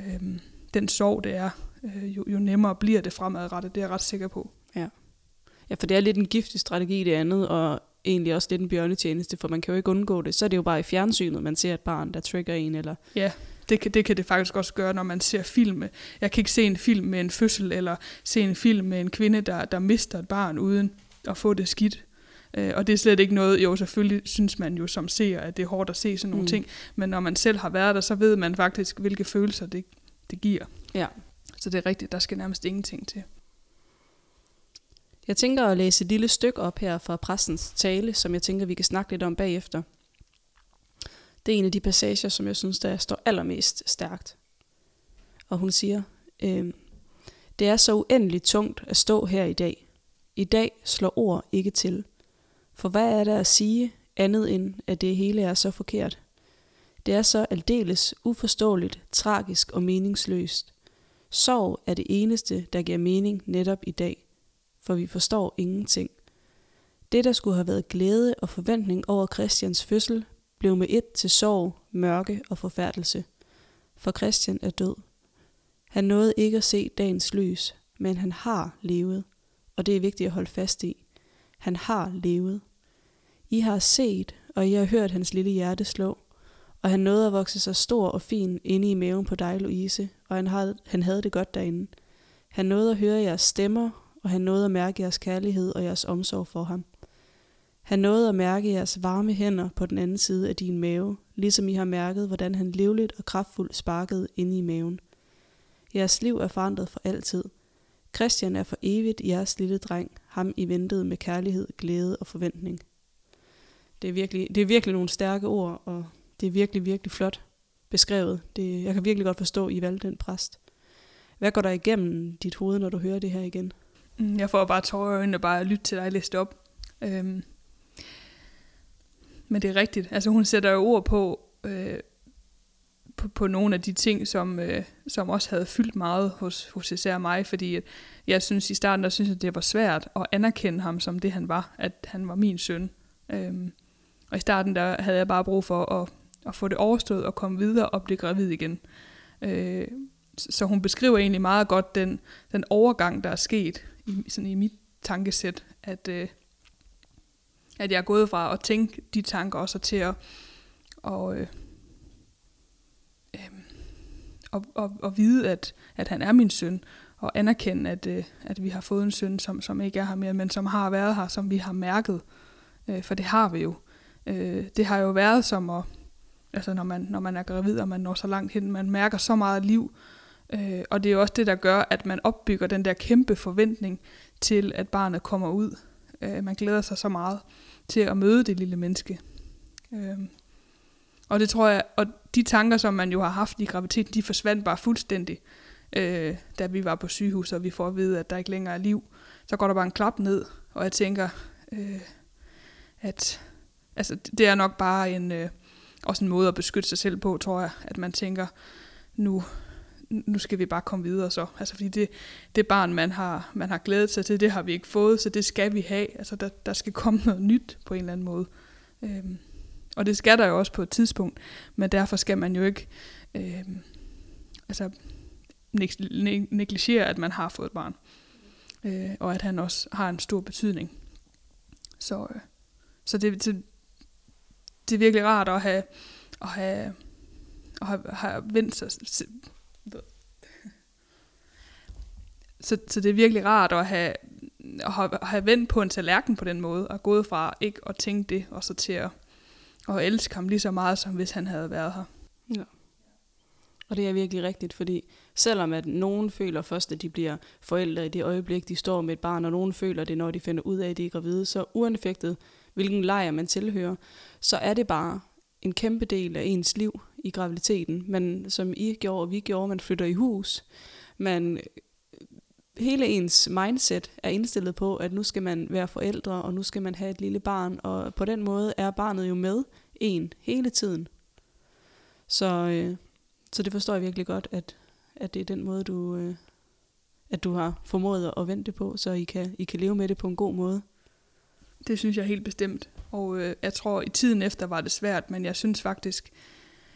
øhm, den sorg, det er, øh, jo, jo nemmere bliver det fremadrettet. Det er jeg ret sikker på. Ja, for det er lidt en giftig strategi det andet, og egentlig også lidt en bjørnetjeneste, for man kan jo ikke undgå det. Så er det jo bare i fjernsynet, man ser et barn, der trigger en, eller Ja, det kan, det kan det faktisk også gøre, når man ser film. Jeg kan ikke se en film med en fødsel, eller se en film med en kvinde, der, der mister et barn uden at få det skidt. Øh, og det er slet ikke noget, jo selvfølgelig synes man jo som seer, at det er hårdt at se sådan nogle mm. ting, men når man selv har været der, så ved man faktisk, hvilke følelser det, det giver. Ja. Så det er rigtigt, der skal nærmest ingenting til. Jeg tænker at læse et lille stykke op her fra præstens tale, som jeg tænker, vi kan snakke lidt om bagefter. Det er en af de passager, som jeg synes, der står allermest stærkt. Og hun siger, øh, det er så uendeligt tungt at stå her i dag. I dag slår ord ikke til. For hvad er der at sige andet end, at det hele er så forkert? Det er så aldeles uforståeligt, tragisk og meningsløst. Sorg er det eneste, der giver mening netop i dag for vi forstår ingenting. Det, der skulle have været glæde og forventning over Christians fødsel, blev med et til sorg, mørke og forfærdelse. For Christian er død. Han nåede ikke at se dagens lys, men han har levet, og det er vigtigt at holde fast i. Han har levet. I har set, og I har hørt hans lille hjerte slå, og han nåede at vokse sig stor og fin inde i maven på dig, Louise, og han havde, han havde det godt derinde. Han nåede at høre jeres stemmer, og han nåede at mærke jeres kærlighed og jeres omsorg for ham. Han nåede at mærke jeres varme hænder på den anden side af din mave, ligesom I har mærket, hvordan han livligt og kraftfuldt sparkede inde i maven. Jeres liv er forandret for altid. Christian er for evigt jeres lille dreng, ham I ventede med kærlighed, glæde og forventning. Det er virkelig, det er virkelig nogle stærke ord, og det er virkelig, virkelig flot beskrevet. Det, jeg kan virkelig godt forstå, at I valgte den præst. Hvad går der igennem dit hoved, når du hører det her igen? Mm, jeg får bare tårer i øjnene bare at lytte til dig læst op. Øhm, men det er rigtigt. Altså hun sætter jo ord på, øh, på, på nogle af de ting, som, øh, som også havde fyldt meget hos, hos især mig, fordi at jeg synes i starten, der synes jeg, det var svært at anerkende ham som det han var, at han var min søn. Øhm, og i starten, der havde jeg bare brug for at, at få det overstået og komme videre og blive gravid igen. Øh, så hun beskriver egentlig meget godt den, den overgang, der er sket i, sådan i mit tankesæt, at, øh, at jeg er gået fra at tænke de tanker også til at, og, øh, øh, og, og, og vide, at, at han er min søn, og anerkende, at, øh, at vi har fået en søn, som, som ikke er her mere, men som har været her, som vi har mærket. Øh, for det har vi jo. Øh, det har jo været som at, altså når man, når man er gravid, og man når så langt hen, man mærker så meget liv, øh, og det er jo også det, der gør, at man opbygger den der kæmpe forventning til, at barnet kommer ud. Øh, man glæder sig så meget til at møde det lille menneske. Øh, og det tror jeg, og de tanker, som man jo har haft i graviditeten, de forsvandt bare fuldstændig, øh, da vi var på sygehus, og vi får at vide, at der ikke længere er liv. Så går der bare en klap ned, og jeg tænker, øh, at altså, det er nok bare en, øh, også en måde at beskytte sig selv på, tror jeg, at man tænker, nu, nu skal vi bare komme videre så. Altså fordi det, det barn, man har, man har glædet sig til, det har vi ikke fået, så det skal vi have. Altså der, der skal komme noget nyt på en eller anden måde. Øhm, og det skal der jo også på et tidspunkt, men derfor skal man jo ikke øhm, altså, negligere, at man har fået et barn. Øh, og at han også har en stor betydning. Så, øh, så det, det, det er virkelig rart at have, at have, at have, have vendt sig. Så, så det er virkelig rart at have, at have, have vendt på en tallerken på den måde, og gået fra ikke at tænke det, og så til at, at elske ham lige så meget, som hvis han havde været her. Ja. Og det er virkelig rigtigt, fordi selvom at nogen føler først, at de bliver forældre i det øjeblik, de står med et barn, og nogen føler det, når de finder ud af, at de er gravide, så uanfægtet, hvilken lejr man tilhører, så er det bare en kæmpe del af ens liv i graviditeten. Men som I gjorde, og vi gjorde, man flytter i hus, man hele ens mindset er indstillet på, at nu skal man være forældre, og nu skal man have et lille barn, og på den måde er barnet jo med en hele tiden. Så, øh, så det forstår jeg virkelig godt, at, at det er den måde, du, øh, at du har formået at vente på, så I kan, I kan leve med det på en god måde. Det synes jeg helt bestemt. Og øh, jeg tror, i tiden efter var det svært, men jeg synes faktisk,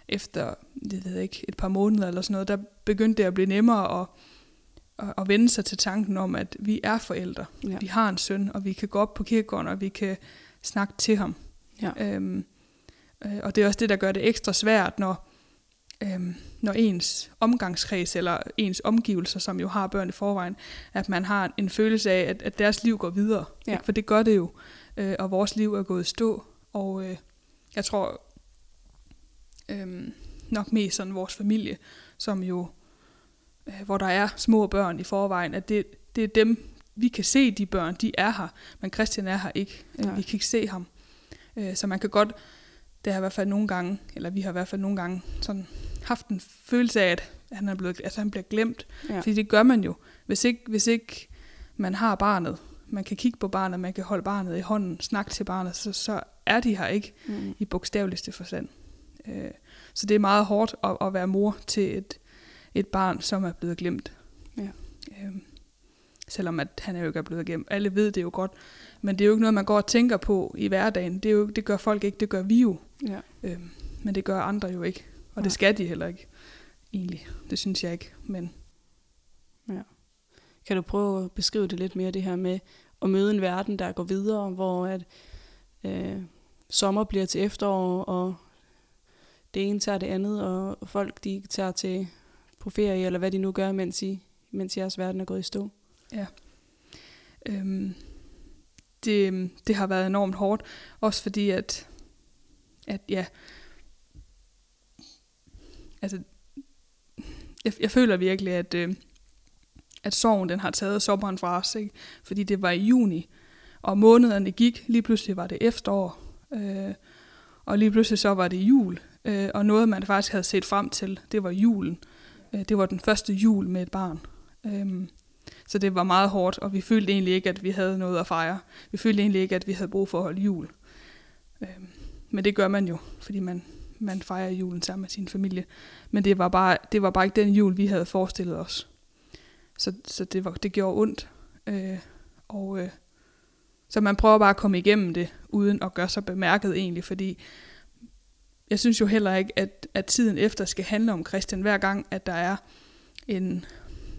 efter det ved jeg ikke, et par måneder eller sådan noget, der begyndte det at blive nemmere og at, at vende sig til tanken om, at vi er forældre. Ja. Vi har en søn, og vi kan gå op på kirkegården, og vi kan snakke til ham. Ja. Øhm, øh, og det er også det, der gør det ekstra svært, når, øhm, når ens omgangskreds eller ens omgivelser, som jo har børn i forvejen, at man har en følelse af, at, at deres liv går videre. Ja. Ikke? For det gør det jo, øh, og vores liv er gået stå. Og øh, jeg tror øh, nok mest sådan vores familie, som jo, hvor der er små børn i forvejen, at det, det er dem, vi kan se de børn, de er her, men Christian er her ikke. Øh, Nej. Vi kan ikke se ham. Øh, så man kan godt, det har i hvert fald nogle gange, eller vi har i hvert fald nogle gange sådan haft en følelse af, at han, er blevet, altså han bliver glemt. Ja. Fordi det gør man jo. Hvis ikke, hvis ikke man har barnet, man kan kigge på barnet, man kan holde barnet i hånden, snakke til barnet, så, så er de her ikke Mm. i bogstaveligste forstand. Øh, så det er meget hårdt at, at være mor til et, et barn, som er blevet glemt. Ja. Øh, selvom at han er jo ikke er blevet glemt. Alle ved det jo godt, men det er jo ikke noget, man går og tænker på i hverdagen. Det, er jo, det gør folk ikke, det gør vi jo. Ja. Øh, men det gør andre jo ikke. Og Nej. det skal de heller ikke, egentlig. Det synes jeg ikke, men Kan du prøve at beskrive det lidt mere, det her med at møde en verden, der går videre, hvor at, øh, sommer bliver til efterår, og det ene tager det andet, og folk de tager til på ferie, eller hvad de nu gør, mens, I, mens jeres verden er gået i stå. Ja. Øhm, det, det har været enormt hårdt, også fordi at, at ja, altså, jeg, jeg føler virkelig, at, øh, at sorgen den har taget sommeren fra os, ikke? fordi det var i juni, og månederne gik, lige pludselig var det efterår, øh, og lige pludselig så var det jul, øh, og noget man faktisk havde set frem til, det var julen. Øh, det var den første jul med et barn. Øh, så det var meget hårdt, og vi følte egentlig ikke, at vi havde noget at fejre. Vi følte egentlig ikke, at vi havde brug for at holde jul. Øh, men det gør man jo, fordi man, man fejrer julen sammen med sin familie. Men det var bare, det var bare ikke den jul, vi havde forestillet os. Så, så det, var, det gjorde ondt. Øh, og øh, så man prøver bare at komme igennem det, uden at gøre sig bemærket egentlig, fordi jeg synes jo heller ikke, at, at tiden efter skal handle om Christian hver gang, at der er en,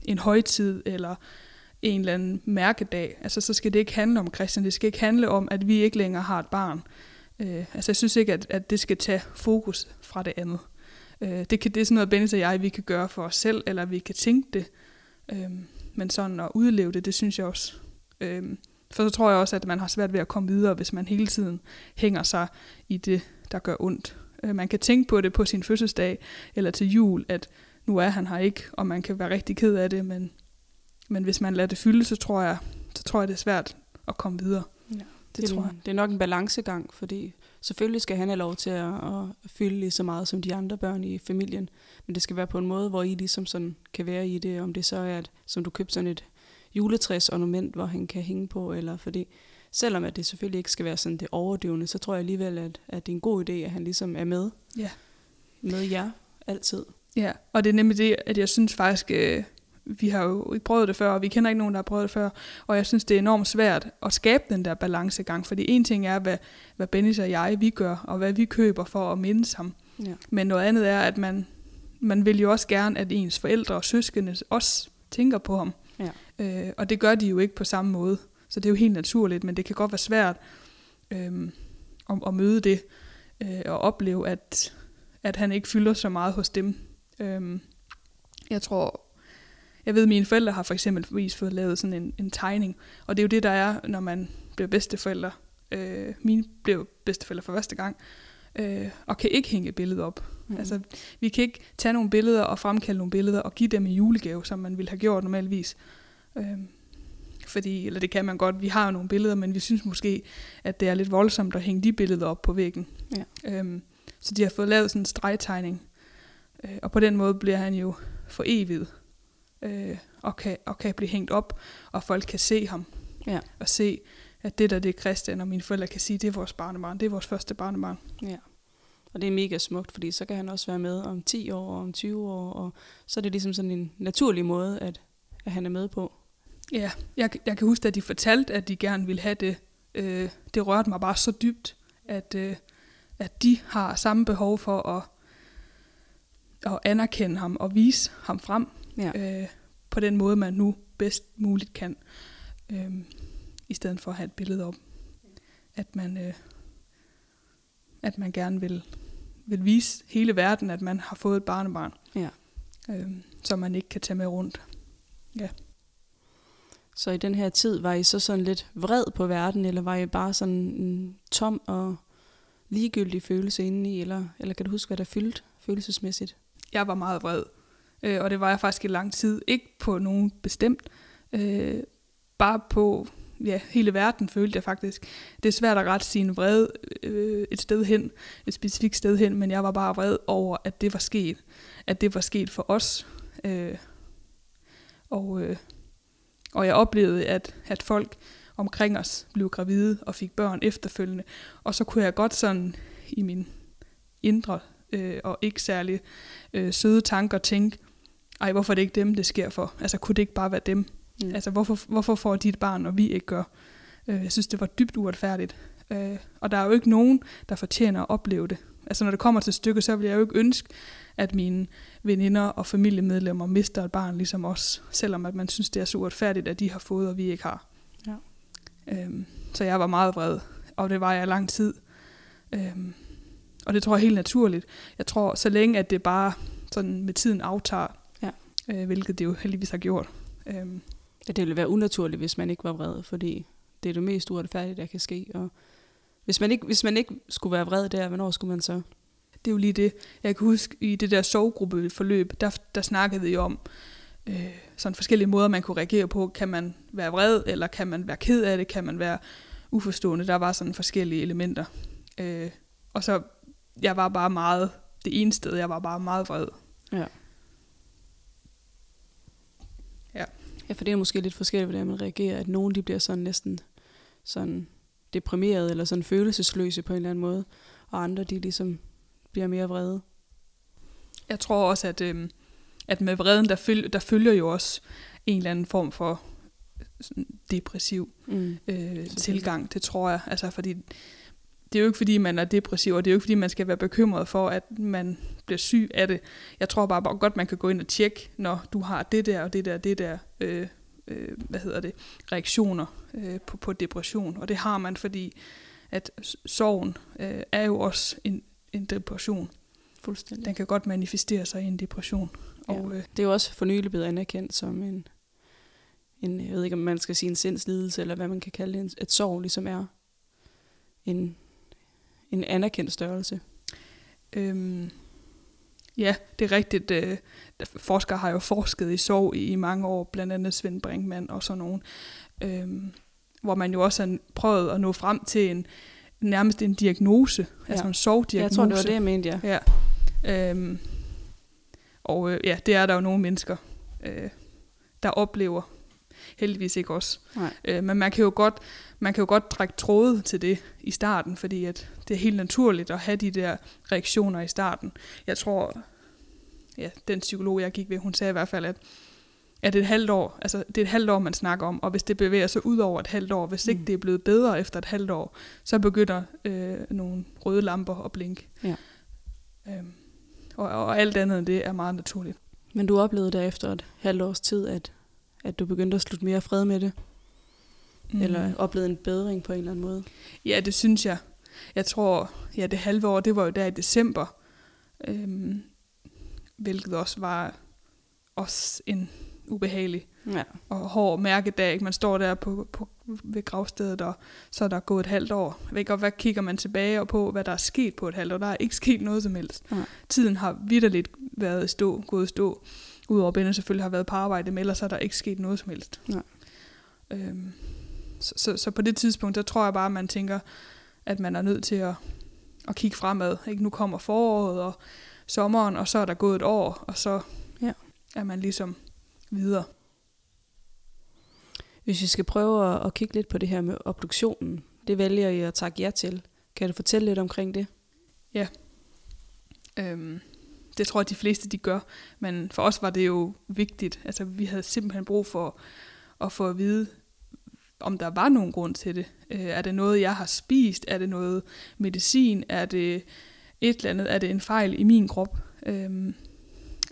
en højtid eller en eller anden mærkedag. Altså så skal det ikke handle om Christian, det skal ikke handle om, at vi ikke længere har et barn. Øh, altså jeg synes ikke, at, at det skal tage fokus fra det andet. Øh, det, kan, det er sådan noget, Benny og jeg, vi kan gøre for os selv, eller vi kan tænke det. Øh, men sådan at udleve det, det synes jeg også. Øh, for så tror jeg også, at man har svært ved at komme videre, hvis man hele tiden hænger sig i det, der gør ondt. Øh, man kan tænke på det på sin fødselsdag, eller til jul, at nu er han her ikke, og man kan være rigtig ked af det, men, men hvis man lader det fylde, så tror jeg, så tror jeg, det er svært at komme videre. Ja. Det, det tror jeg. Det er nok en balancegang, fordi selvfølgelig skal han have lov til at, at fylde lige så meget som de andre børn i familien, men det skal være på en måde, hvor I ligesom sådan kan være i det, om det så er, at, som du købte sådan et juletræsornament, hvor han kan hænge på, eller fordi selvom at det selvfølgelig ikke skal være sådan det overdøvende, så tror jeg alligevel, at, at det er en god idé, at han ligesom er med. Ja. Med jer altid. Ja, og det er nemlig det, at jeg synes faktisk, øh, vi har jo ikke prøvet det før, og vi kender ikke nogen, der har prøvet det før, og jeg synes, det er enormt svært at skabe den der balancegang, fordi en ting er, hvad, hvad Bennis og jeg, vi gør, og hvad vi køber for at mindes ham. Ja. Men noget andet er, at man, man vil jo også gerne, at ens forældre og søskende også tænker på ham. Ja. Øh, og det gør de jo ikke på samme måde. Så det er jo helt naturligt, men det kan godt være svært øh, at, at møde det øh, og opleve, at, at han ikke fylder så meget hos dem. Øh, jeg tror, jeg ved, at mine forældre har for eksempel fået lavet sådan en, en tegning, og det er jo det, der er, når man bliver bedsteforældre. Øh, mine blev bedsteforældre for første gang, øh, og kan ikke hænge billedet op. Mm. Altså, vi kan ikke tage nogle billeder og fremkalde nogle billeder og give dem i julegave, som man ville have gjort normalvis. Øh, fordi, eller det kan man godt, vi har jo nogle billeder, men vi synes måske, at det er lidt voldsomt at hænge de billeder op på væggen. Ja. Øhm, så de har fået lavet sådan en stregtegning, øh, og på den måde bliver han jo for evigt, øh, og, kan, og kan blive hængt op, og folk kan se ham, ja. og se, at det der det er Christian, og mine forældre kan sige, det er vores barnebarn, det er vores første barnebarn. Ja. Og det er mega smukt, fordi så kan han også være med om 10 år og om 20 år, og så er det ligesom sådan en naturlig måde, at, at han er med på. Ja, jeg, jeg kan huske, at de fortalte, at de gerne ville have det. Øh, det rørte mig bare så dybt, at, øh, at de har samme behov for at, at anerkende ham og vise ham frem ja. øh, på den måde, man nu bedst muligt kan, øh, i stedet for at have et billede op. At man, øh, at man gerne vil, vil vise hele verden, at man har fået et barnebarn, ja. øh, som man ikke kan tage med rundt. Ja. Så i den her tid, var I så sådan lidt vred på verden, eller var I bare sådan en tom og ligegyldig følelse indeni, eller, eller kan du huske, hvad der fyldt følelsesmæssigt? Jeg var meget vred, øh, og det var jeg faktisk i lang tid. Ikke på nogen bestemt, øh, bare på ja, hele verden følte jeg faktisk. Det er svært at rette sin vred øh, et sted hen, et specifikt sted hen, men jeg var bare vred over, at det var sket. At det var sket for os. Øh, og øh, og jeg oplevede, at, at folk omkring os blev gravide og fik børn efterfølgende. Og så kunne jeg godt sådan i min indre øh, og ikke særlig øh, søde tanker tænke, ej, hvorfor er det ikke dem, det sker for? Altså, kunne det ikke bare være dem? Mm. Altså, hvorfor, hvorfor får de et barn, og vi ikke gør? Øh, jeg synes, det var dybt uretfærdigt. Øh, og der er jo ikke nogen, der fortjener at opleve det. Altså, når det kommer til stykket, så vil jeg jo ikke ønske, at mine veninder og familiemedlemmer mister et barn ligesom os, selvom at man synes, det er så uretfærdigt, at de har fået, og vi ikke har. Ja. Øhm, så jeg var meget vred, og det var jeg lang tid. Øhm, og det tror jeg er helt naturligt. Jeg tror, så længe at det bare sådan med tiden aftager, ja. øh, hvilket det jo heldigvis har gjort. Øhm. Ja, det ville være unaturligt, hvis man ikke var vred, fordi det er det mest uretfærdige, der kan ske. Og hvis man ikke, hvis man ikke skulle være vred der, hvornår skulle man så? Det er jo lige det. Jeg kan huske, i det der sovgruppeforløb, der, der snakkede vi om, øh, sådan forskellige måder, man kunne reagere på. Kan man være vred, eller kan man være ked af det? Kan man være uforstående? Der var sådan forskellige elementer. Øh, og så, jeg var bare meget, det ene sted, jeg var bare meget vred. Ja. Ja. Ja, for det er måske lidt forskelligt, hvordan man reagerer. At nogen de bliver sådan næsten sådan deprimeret eller sådan følelsesløse på en eller anden måde. Og andre de ligesom bliver mere vrede. Jeg tror også, at, øh, at med vreden, der, føl, der følger jo også en eller anden form for sådan depressiv Mm. øh, tilgang, det tror jeg. Altså, fordi det er jo ikke, fordi man er depressiv, og det er jo ikke, fordi man skal være bekymret for, at man bliver syg af det. Jeg tror bare, bare godt, man kan gå ind og tjekke, når du har det der og det der det der, øh, øh, hvad hedder det, reaktioner øh, på, på depression. Og det har man, fordi at sorgen øh, er jo også en, en depression. Fuldstændig. Den kan godt manifestere sig i en depression. Og, øh, Det er jo også for nylig blevet anerkendt som en, en, jeg ved ikke om man skal sige en sindslidelse, eller hvad man kan kalde det, en- et sorg ligesom er en, en anerkendt størrelse. Øhm, ja, det er rigtigt. Øh, forskere har jo forsket i sorg i, i mange år, blandt andet Svend Brinkmann og sådan nogen, øhm, hvor man jo også har prøvet at nå frem til en nærmest en diagnose, ja. altså en Ja, sorgdiagnose. jeg tror, det var det, jeg mente, ja. Ja. Øhm, og øh, ja, det er der jo nogle mennesker, øh, der oplever. Heldigvis ikke os. Nej. Øh, men man kan, jo godt, man kan jo godt trække tråde til det i starten, fordi at det er helt naturligt at have de der reaktioner i starten. Jeg tror, ja, den psykolog, jeg gik ved, hun sagde i hvert fald, at, at et halvt år, altså det er et halvt år, man snakker om, og hvis det bevæger sig ud over et halvt år, hvis ikke Mm. det er blevet bedre efter et halvt år, så begynder øh, nogle røde lamper at blinke. Ja. Øhm, og, og alt andet end det er meget naturligt. Men du oplevede derefter et halvt års tid, at, at du begyndte at slutte mere fred med det, mm. eller oplevede en bedring på en eller anden måde. Ja, det synes jeg. Jeg tror, ja, det halve år, det var jo der i december, øhm, hvilket også var også en ubehagelig Ja. og hård mærkedag. Ikke? Man står der på, på, ved gravstedet, og så er der gået et halvt år. Jeg ved og hvad kigger man tilbage og på, hvad der er sket på et halvt år? Der er ikke sket noget som helst. Nej. Tiden har vidderligt været stå, gået stå. Udover at Benne selvfølgelig har været på arbejde, men ellers er der ikke sket noget som helst. Nej. Øhm, så, så, så på det tidspunkt, der tror jeg bare, at man tænker, at man er nødt til at, at kigge fremad. Ikke? Nu kommer foråret og sommeren, og så er der gået et år, og så Ja. er man ligesom videre. Hvis vi skal prøve at, at kigge lidt på det her med obduktionen, det vælger I at takke jer til. Kan du fortælle lidt omkring det? Ja, Øhm, det tror jeg, de fleste de gør, men for os var det jo vigtigt. Altså, vi havde simpelthen brug for at få at vide, om der var nogen grund til det. Øh, er det noget, jeg har spist? Er det noget medicin? Er det et eller andet? Er det en fejl i min krop? Øhm,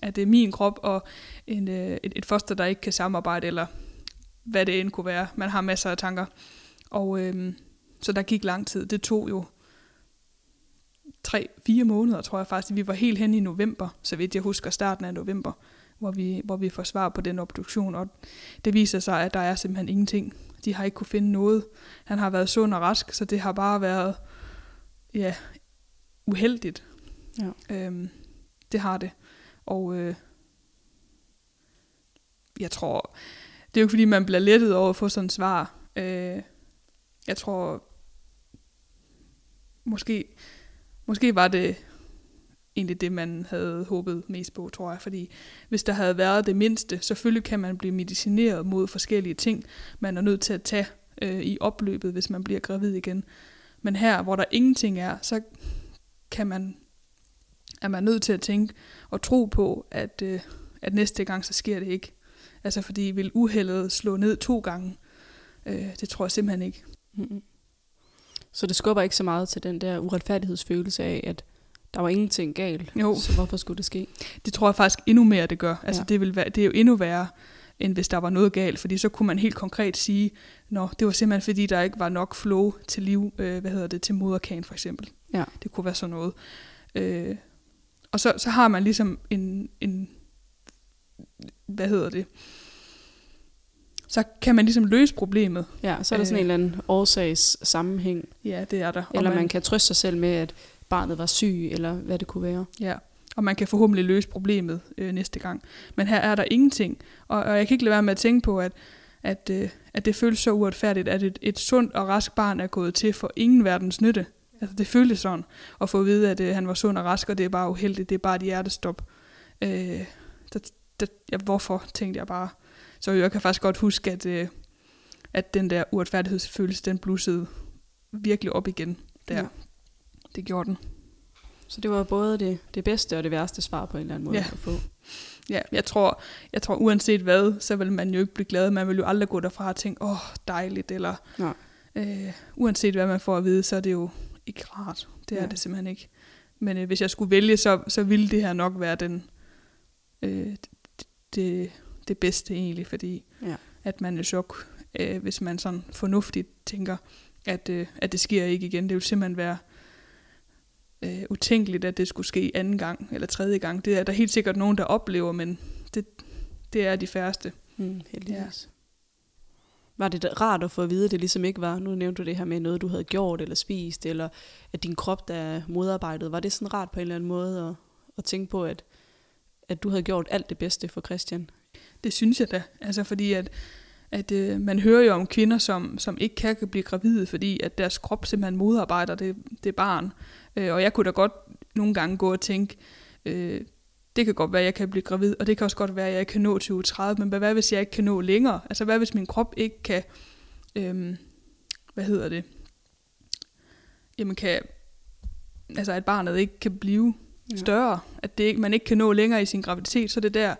er det min krop og en, øh, et, et foster, der ikke kan samarbejde, eller hvad det end kunne være. Man har masser af tanker. Og øhm, så der gik lang tid. Det tog jo tre, fire måneder, tror jeg faktisk. Vi var helt hen i november, så vidt jeg husker, starten af november, hvor vi, hvor vi får svar på den obduktion. Og det viser sig, at der er simpelthen ingenting. De har ikke kunne finde noget. Han har været sund og rask, så det har bare været ja, uheldigt. Ja. Øhm, det har det. Og øh, jeg tror, det er jo ikke fordi, man bliver lettet over at få sådan et svar. Øh, jeg tror, måske, måske var det egentlig det, man havde håbet mest på, tror jeg. Fordi hvis der havde været det mindste, selvfølgelig kan man blive medicineret mod forskellige ting, man er nødt til at tage øh, i opløbet, hvis man bliver gravid igen. Men her, hvor der ingenting er, så kan man, er man nødt til at tænke og tro på, at, øh, at næste gang, så sker det ikke. Altså fordi vil uheldet slå ned to gange, øh, det tror jeg simpelthen ikke. Mm-mm. Så det skubber ikke så meget til den der uretfærdighedsfølelse af, at der var ingenting galt, Jo. så hvorfor skulle det ske? Det tror jeg faktisk endnu mere, det gør. Altså Ja. det, vil være, det er jo endnu værre, end hvis der var noget galt, fordi så kunne man helt konkret sige, Nå, det var simpelthen fordi, der ikke var nok flow til liv, øh, hvad hedder det, til moderkagen for eksempel. Ja. Det kunne være sådan noget. Øh, og så, så har man ligesom en, en, hvad hedder det, så kan man ligesom løse problemet. Ja, så er der sådan Øh. en eller anden årsags sammenhæng, Ja, det er der. Og eller man, man kan trøste sig selv med, at barnet var syg, eller hvad det kunne være. Ja, og man kan forhåbentlig løse problemet øh, næste gang. Men her er der ingenting, og, og jeg kan ikke lade være med at tænke på, at, at, øh, at det føles så uretfærdigt, at et, et sundt og rask barn er gået til for ingen verdens nytte. Altså det føltes sådan, at få at vide, at øh, han var sund og rask, og det er bare uheldigt, det er bare et hjertestop. Øh, der, der, ja, hvorfor, tænkte jeg bare. Så jeg kan faktisk godt huske, at, øh, at den der uretfærdighedsfølelse, den blussede virkelig op igen der. Ja. Det gjorde den. Så det var både det, det bedste og det værste svar på en eller anden måde Ja. at få. Ja, jeg tror, jeg tror uanset hvad, så vil man jo ikke blive glad. Man vil jo aldrig gå derfra og tænke, åh, dejligt, eller Nej. øh, uanset hvad man får at vide, så er det jo ikke rart. Det er Ja. det simpelthen ikke. Men øh, hvis jeg skulle vælge, så, så ville det her nok være den, øh, det, det, det bedste egentlig, fordi Ja. at man er i chok, øh, hvis man sådan fornuftigt tænker, at, øh, at det sker ikke igen. Det vil simpelthen være øh, utænkeligt, at det skulle ske anden gang eller tredje gang. Det er der helt sikkert nogen, der oplever, men det, det er de færreste. Mm, heldigvis. Ja. Var det rart at få at vide, at det ligesom ikke var, nu nævnte du det her med noget, du havde gjort eller spist, eller at din krop der er modarbejdet. Var det sådan rart på en eller anden måde at, at tænke på, at, at du havde gjort alt det bedste for Christian? Det synes jeg da. Altså fordi at, at øh, man hører jo om kvinder, som, som ikke kan blive gravide, fordi at deres krop simpelthen modarbejder det, det barn. Øh, og jeg kunne da godt nogle gange gå og tænke, øh, det kan godt være, at jeg kan blive gravid, og det kan også godt være, at jeg ikke kan nå 2030, men hvad hvis jeg ikke kan nå længere? Altså hvad hvis min krop ikke kan, øh, hvad hedder det, jamen kan, altså at barnet ikke kan blive Ja. større, at det ikke, man ikke kan nå længere i sin graviditet, så det der,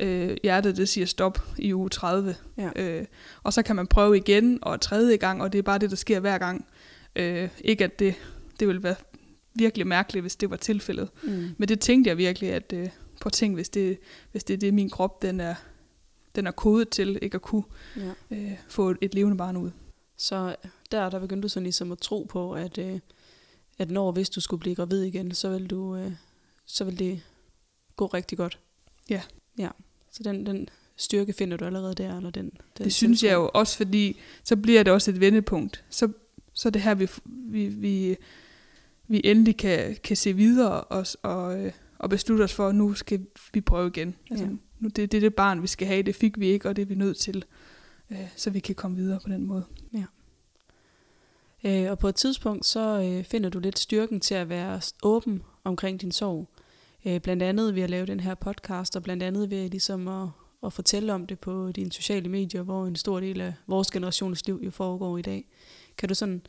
øh, hjertet det siger stop i uge 30. Ja. Øh, og så kan man prøve igen og tredje gang, og det er bare det, der sker hver gang. Øh, ikke at det, det ville være virkelig mærkeligt, hvis det var tilfældet. Mm. Men det tænkte jeg virkelig, at øh, på ting, hvis det, hvis det er det, min krop den er, den er kodet til, ikke at kunne Ja. øh, få et levende barn ud. Så der, der begyndte du sådan ligesom at tro på, at, øh, at når hvis du skulle blive gravid igen, så vil, du, øh, så vil det gå rigtig godt. Ja. Ja, så den, den styrke finder du allerede der, eller den, den Det synes jeg jo også, fordi så bliver det også et vendepunkt. Så, så det her, vi, vi, vi, vi endelig kan, kan se videre og, og, øh, og beslutte os for, at nu skal vi prøve igen. Altså, Ja. nu, det, det er det barn, vi skal have, det fik vi ikke, og det er vi nødt til, øh, så vi kan komme videre på den måde. Øh, og på et tidspunkt, så øh, finder du lidt styrken til at være åben omkring din sorg. Øh, blandt andet ved at lave den her podcast, og blandt andet ved ligesom at, at fortælle om det på dine sociale medier, hvor en stor del af vores generations liv jo foregår i dag. Kan du sådan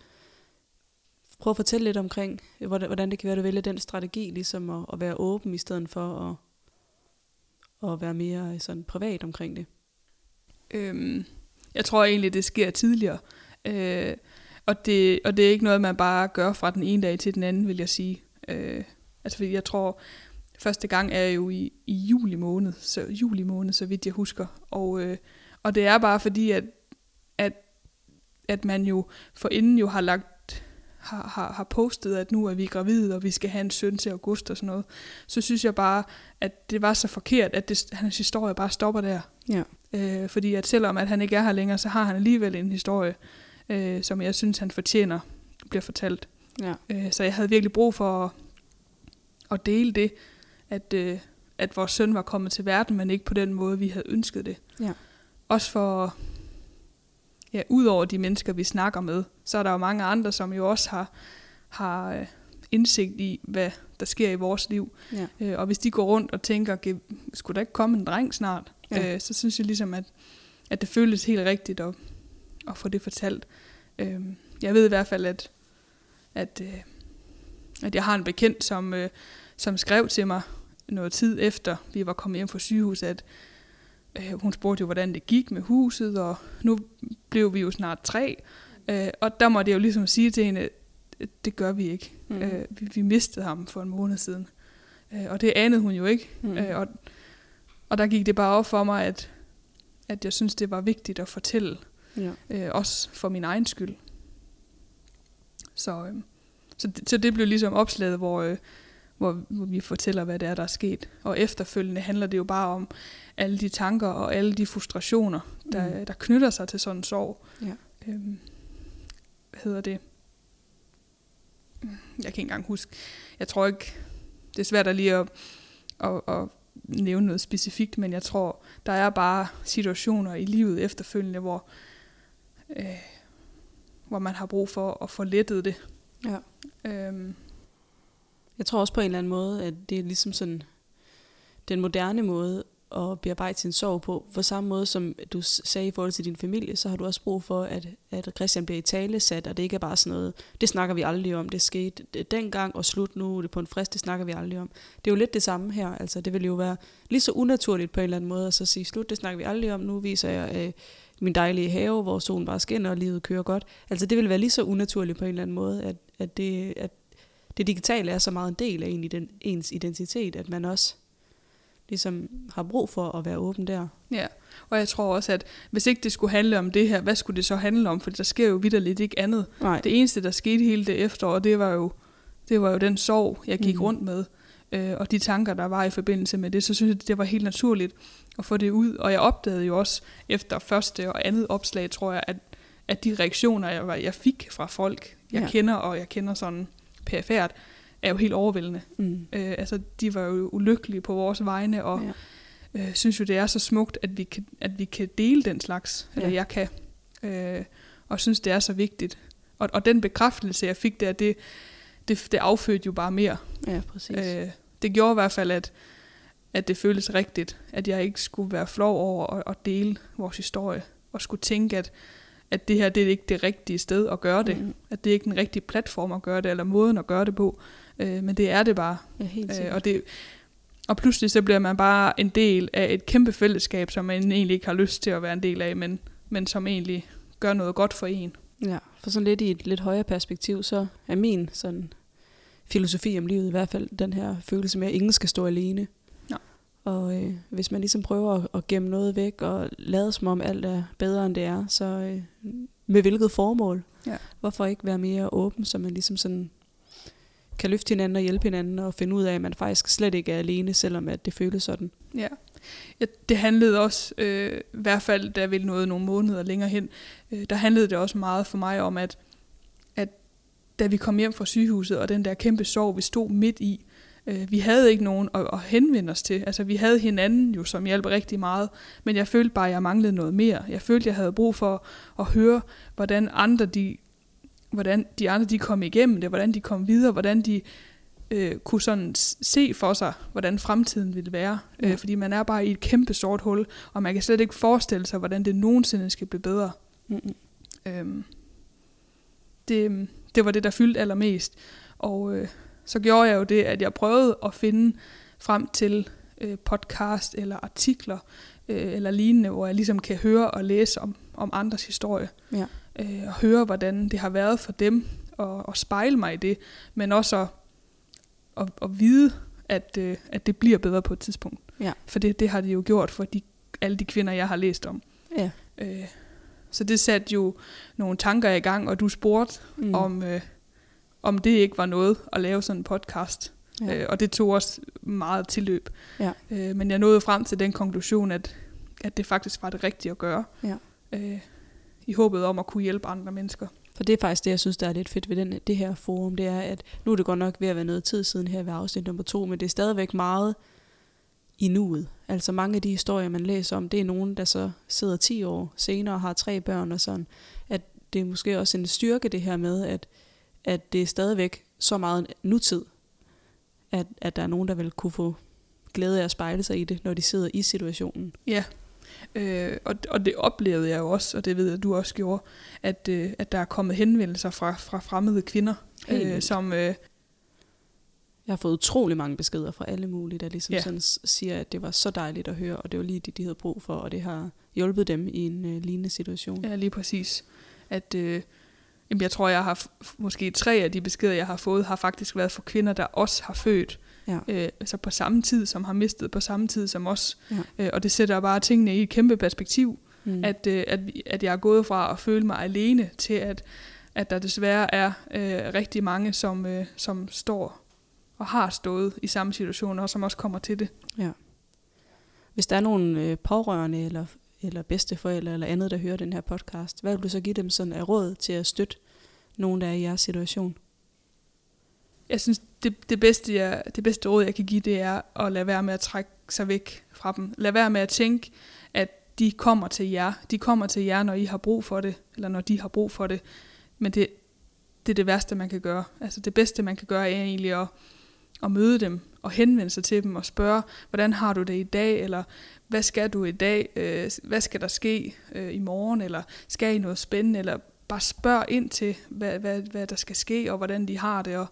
prøve at fortælle lidt omkring, øh, hvordan hvordan det kan være, at du vælger den strategi, ligesom at, at være åben i stedet for at, at være mere øh, sådan privat omkring det? Øhm, jeg tror egentlig, det sker tidligere. Øh, og, det, og det er ikke noget, man bare gør fra den ene dag til den anden, vil jeg sige. Øh, altså fordi jeg tror, første gang er jo i, i juli måned, så juli måned, så vidt jeg husker. Og, øh, og det er bare fordi, at, at, at man jo forinden jo har lagt har, har, har postet, at nu er vi gravide, og vi skal have en søn til august og sådan noget, så synes jeg bare, at det var så forkert, at det, hans historie bare stopper der. Ja. Øh, fordi at selvom at han ikke er her længere, så har han alligevel en historie, øh, som jeg synes, han fortjener bliver fortalt. Ja. Øh, så jeg havde virkelig brug for at, at dele det, at, øh, at vores søn var kommet til verden, men ikke på den måde, vi havde ønsket det. Ja. Også for, ja, ud over de mennesker, vi snakker med, så er der jo mange andre, som jo også har, har øh, indsigt i, hvad der sker i vores liv. Ja. Øh, og hvis de går rundt og tænker, "Ge- skulle der ikke komme en dreng snart? Ja. Øh, så synes jeg ligesom, at, at det føles helt rigtigt at, at få det fortalt. Øh, jeg ved i hvert fald, at, at, øh, at jeg har en bekendt, som, øh, som skrev til mig noget tid efter, vi var kommet hjem fra sygehus, at øh, hun spurgte jo, hvordan det gik med huset, og nu blev vi jo snart tre. Øh, og der måtte jeg jo ligesom sige til hende, det gør vi ikke. Mm. Øh, vi, vi mistede ham for en måned siden. Øh, og det anede hun jo ikke. Mm. Mm. Øh, og, og der gik det bare op for mig, at, at jeg synes, det var vigtigt at fortælle, ja. øh, også for min egen skyld. Så, øh, så, det, så det blev ligesom opslaget, hvor, øh, hvor, hvor vi fortæller, hvad det er, der er sket. Og efterfølgende handler det jo bare om alle de tanker og alle de frustrationer, der, Mm. der knytter sig til sådan en sorg. Ja. Øhm, hvad hedder det? Jeg kan ikke engang huske. Jeg tror ikke, det er svært at lige at, at, at nævne noget specifikt, men jeg tror, der er bare situationer i livet efterfølgende, hvor, øh, hvor man har brug for at få lettet det. Ja. Øhm, jeg tror også på en eller anden måde, at det er ligesom sådan den moderne måde at bearbejde sin sorg på. På samme måde som du sagde i forhold til din familie, så har du også brug for, at, at Christian bliver i tale sat, og det ikke er bare sådan noget, det snakker vi aldrig om, det skete dengang og slut nu, er det på en frist, det snakker vi aldrig om. Det er jo lidt det samme her, altså det vil jo være lige så unaturligt på en eller anden måde at så sige, slut, det snakker vi aldrig om, nu viser jeg øh, min dejlige have, hvor solen bare skinner og livet kører godt. Altså det vil være lige så unaturligt på en eller anden måde, at, at, det, at det digitale er så meget en del af en, iden- ens identitet, at man også ligesom har brug for at være åben der. Ja, og jeg tror også, at hvis ikke det skulle handle om det her, hvad skulle det så handle om? For der sker jo vidderligt ikke andet. Nej. Det eneste, der skete hele det efterår, det var jo, det var jo den sorg, jeg gik mm. rundt med. Øh, og de tanker, der var i forbindelse med det, så synes jeg, det var helt naturligt at få det ud. Og jeg opdagede jo også efter første og andet opslag, tror jeg, at, at de reaktioner, jeg, var- jeg fik fra folk, jeg ja. kender, og jeg kender sådan perifært, er jo helt overvældende. Mm. Øh, altså, de var jo ulykkelige på vores vegne, og Ja. øh, synes jo, det er så smukt, at vi kan, at vi kan dele den slags, eller Ja. jeg kan, øh, og synes, det er så vigtigt. Og, og den bekræftelse, jeg fik der, det, det, det affødte jo bare mere. ja, præcis. Øh. Øh, det gjorde i hvert fald, at, at det føltes rigtigt, at jeg ikke skulle være flov over at, at dele vores historie, og skulle tænke, at, at det her det er ikke det rigtige sted at gøre det, Mm. at det er ikke den rigtige platform at gøre det, eller måden at gøre det på, øh, men det er det bare. Ja, helt Øh, sikkert. og, det, og pludselig så bliver man bare en del af et kæmpe fællesskab, som man egentlig ikke har lyst til at være en del af, men, men som egentlig gør noget godt for en. Ja, for sådan lidt i et lidt højere perspektiv, så er min sådan filosofi om livet i hvert fald den her følelse med, at ingen skal stå alene. Og øh, hvis man ligesom prøver at, at gemme noget væk og lade som om alt er bedre end det er, så øh, med hvilket formål? Ja. Hvorfor ikke være mere åben, så man ligesom sådan kan løfte hinanden og hjælpe hinanden og finde ud af, at man faktisk slet ikke er alene, selvom at det føles sådan. Ja. ja det handlede også, øh, i hvert fald da vi nåede nogle måneder længere hen, øh, der handlede det også meget for mig om, at, at da vi kom hjem fra sygehuset, og den der kæmpe sorg, vi stod midt i, øh, vi havde ikke nogen at, at henvende os til. Altså vi havde hinanden jo, som hjalp rigtig meget, men jeg følte bare, at jeg manglede noget mere. Jeg følte, jeg havde brug for at høre, hvordan andre de, hvordan de andre de kom igennem det, hvordan de kom videre, hvordan de øh, kunne sådan se for sig, hvordan fremtiden ville være. Ja. Øh, fordi man er bare i et kæmpe sort hul, og man kan slet ikke forestille sig, hvordan det nogensinde skal blive bedre. Mm-mm. Øhm, det, det var det, der fyldte allermest. Og øh, så gjorde jeg jo det, at jeg prøvede at finde frem til øh, podcast eller artikler øh, eller lignende, hvor jeg ligesom kan høre og læse om, om andres historie. Ja. Øh, og høre, hvordan det har været for dem, og, og spejle mig i det, men også at, at, at vide, at, øh, at det bliver bedre på et tidspunkt. Ja. For det, det har det jo gjort for de, alle de kvinder, jeg har læst om. Ja. Øh, så det satte jo nogle tanker i gang, og du spurgte, Mm. om, øh, om det ikke var noget at lave sådan en podcast. ja. Øh, og det tog også meget tilløb. Ja. Øh, men jeg nåede frem til den konklusion, at, at det faktisk var det rigtige at gøre. Ja. Øh, I håbet om at kunne hjælpe andre mennesker. For det er faktisk det, jeg synes, der er lidt fedt ved den, det her forum, det er, at nu er det godt nok ved at være noget tid siden her ved afsnit nummer to, men det er stadigvæk meget i nuet. Altså mange af de historier, man læser om, det er nogen, der så sidder 10 år senere og har tre børn og sådan. At det er måske også en styrke det her med, at, at det er stadigvæk så meget nutid, at, at der er nogen, der vil kunne få glæde af at spejle sig i det, når de sidder i situationen. Ja, øh, og, og det oplevede jeg jo også, og det ved jeg, at du også gjorde, at, øh, at der er kommet henvendelser fra, fra fremmede kvinder, Helt øh, vildt. som... Øh, Jeg har fået utrolig mange beskeder fra alle mulige, der ligesom Ja. sådan siger, at det var så dejligt at høre, og det var lige det, de havde brug for, og det har hjulpet dem i en øh, lignende situation. Ja, lige præcis. At, øh, jamen, jeg tror, jeg har måske tre af de beskeder, jeg har fået, har faktisk været for kvinder, der også har født. Ja. Øh, altså på samme tid, som har mistet på samme tid som os. Ja. Øh, og det sætter bare tingene i et kæmpe perspektiv. Mm. At, øh, at, at jeg er gået fra at føle mig alene til, at, at der desværre er øh, rigtig mange, som, øh, som står og har stået i samme situation, og som også kommer til det. Hvis der er nogen øh, pårørende eller, eller bedsteforældre eller andet, der hører den her podcast, hvad vil du så give dem sådan af råd til at støtte nogen, der er i jeres situation? jeg synes, det, det, bedste, jeg, det bedste råd, jeg kan give, det er at lade være med at trække sig væk fra dem. Lad være med at tænke, at de kommer til jer. De kommer til jer, når I har brug for det, eller når de har brug for det. Men det, det er det værste, man kan gøre. Altså det bedste, man kan gøre, er egentlig at, at møde dem og henvende sig til dem og spørge, hvordan har du det i dag, eller hvad skal du i dag, øh, hvad skal der ske øh, i morgen, eller skal I noget spændende, eller bare spørg ind til, hvad, hvad, hvad der skal ske, og hvordan de har det, og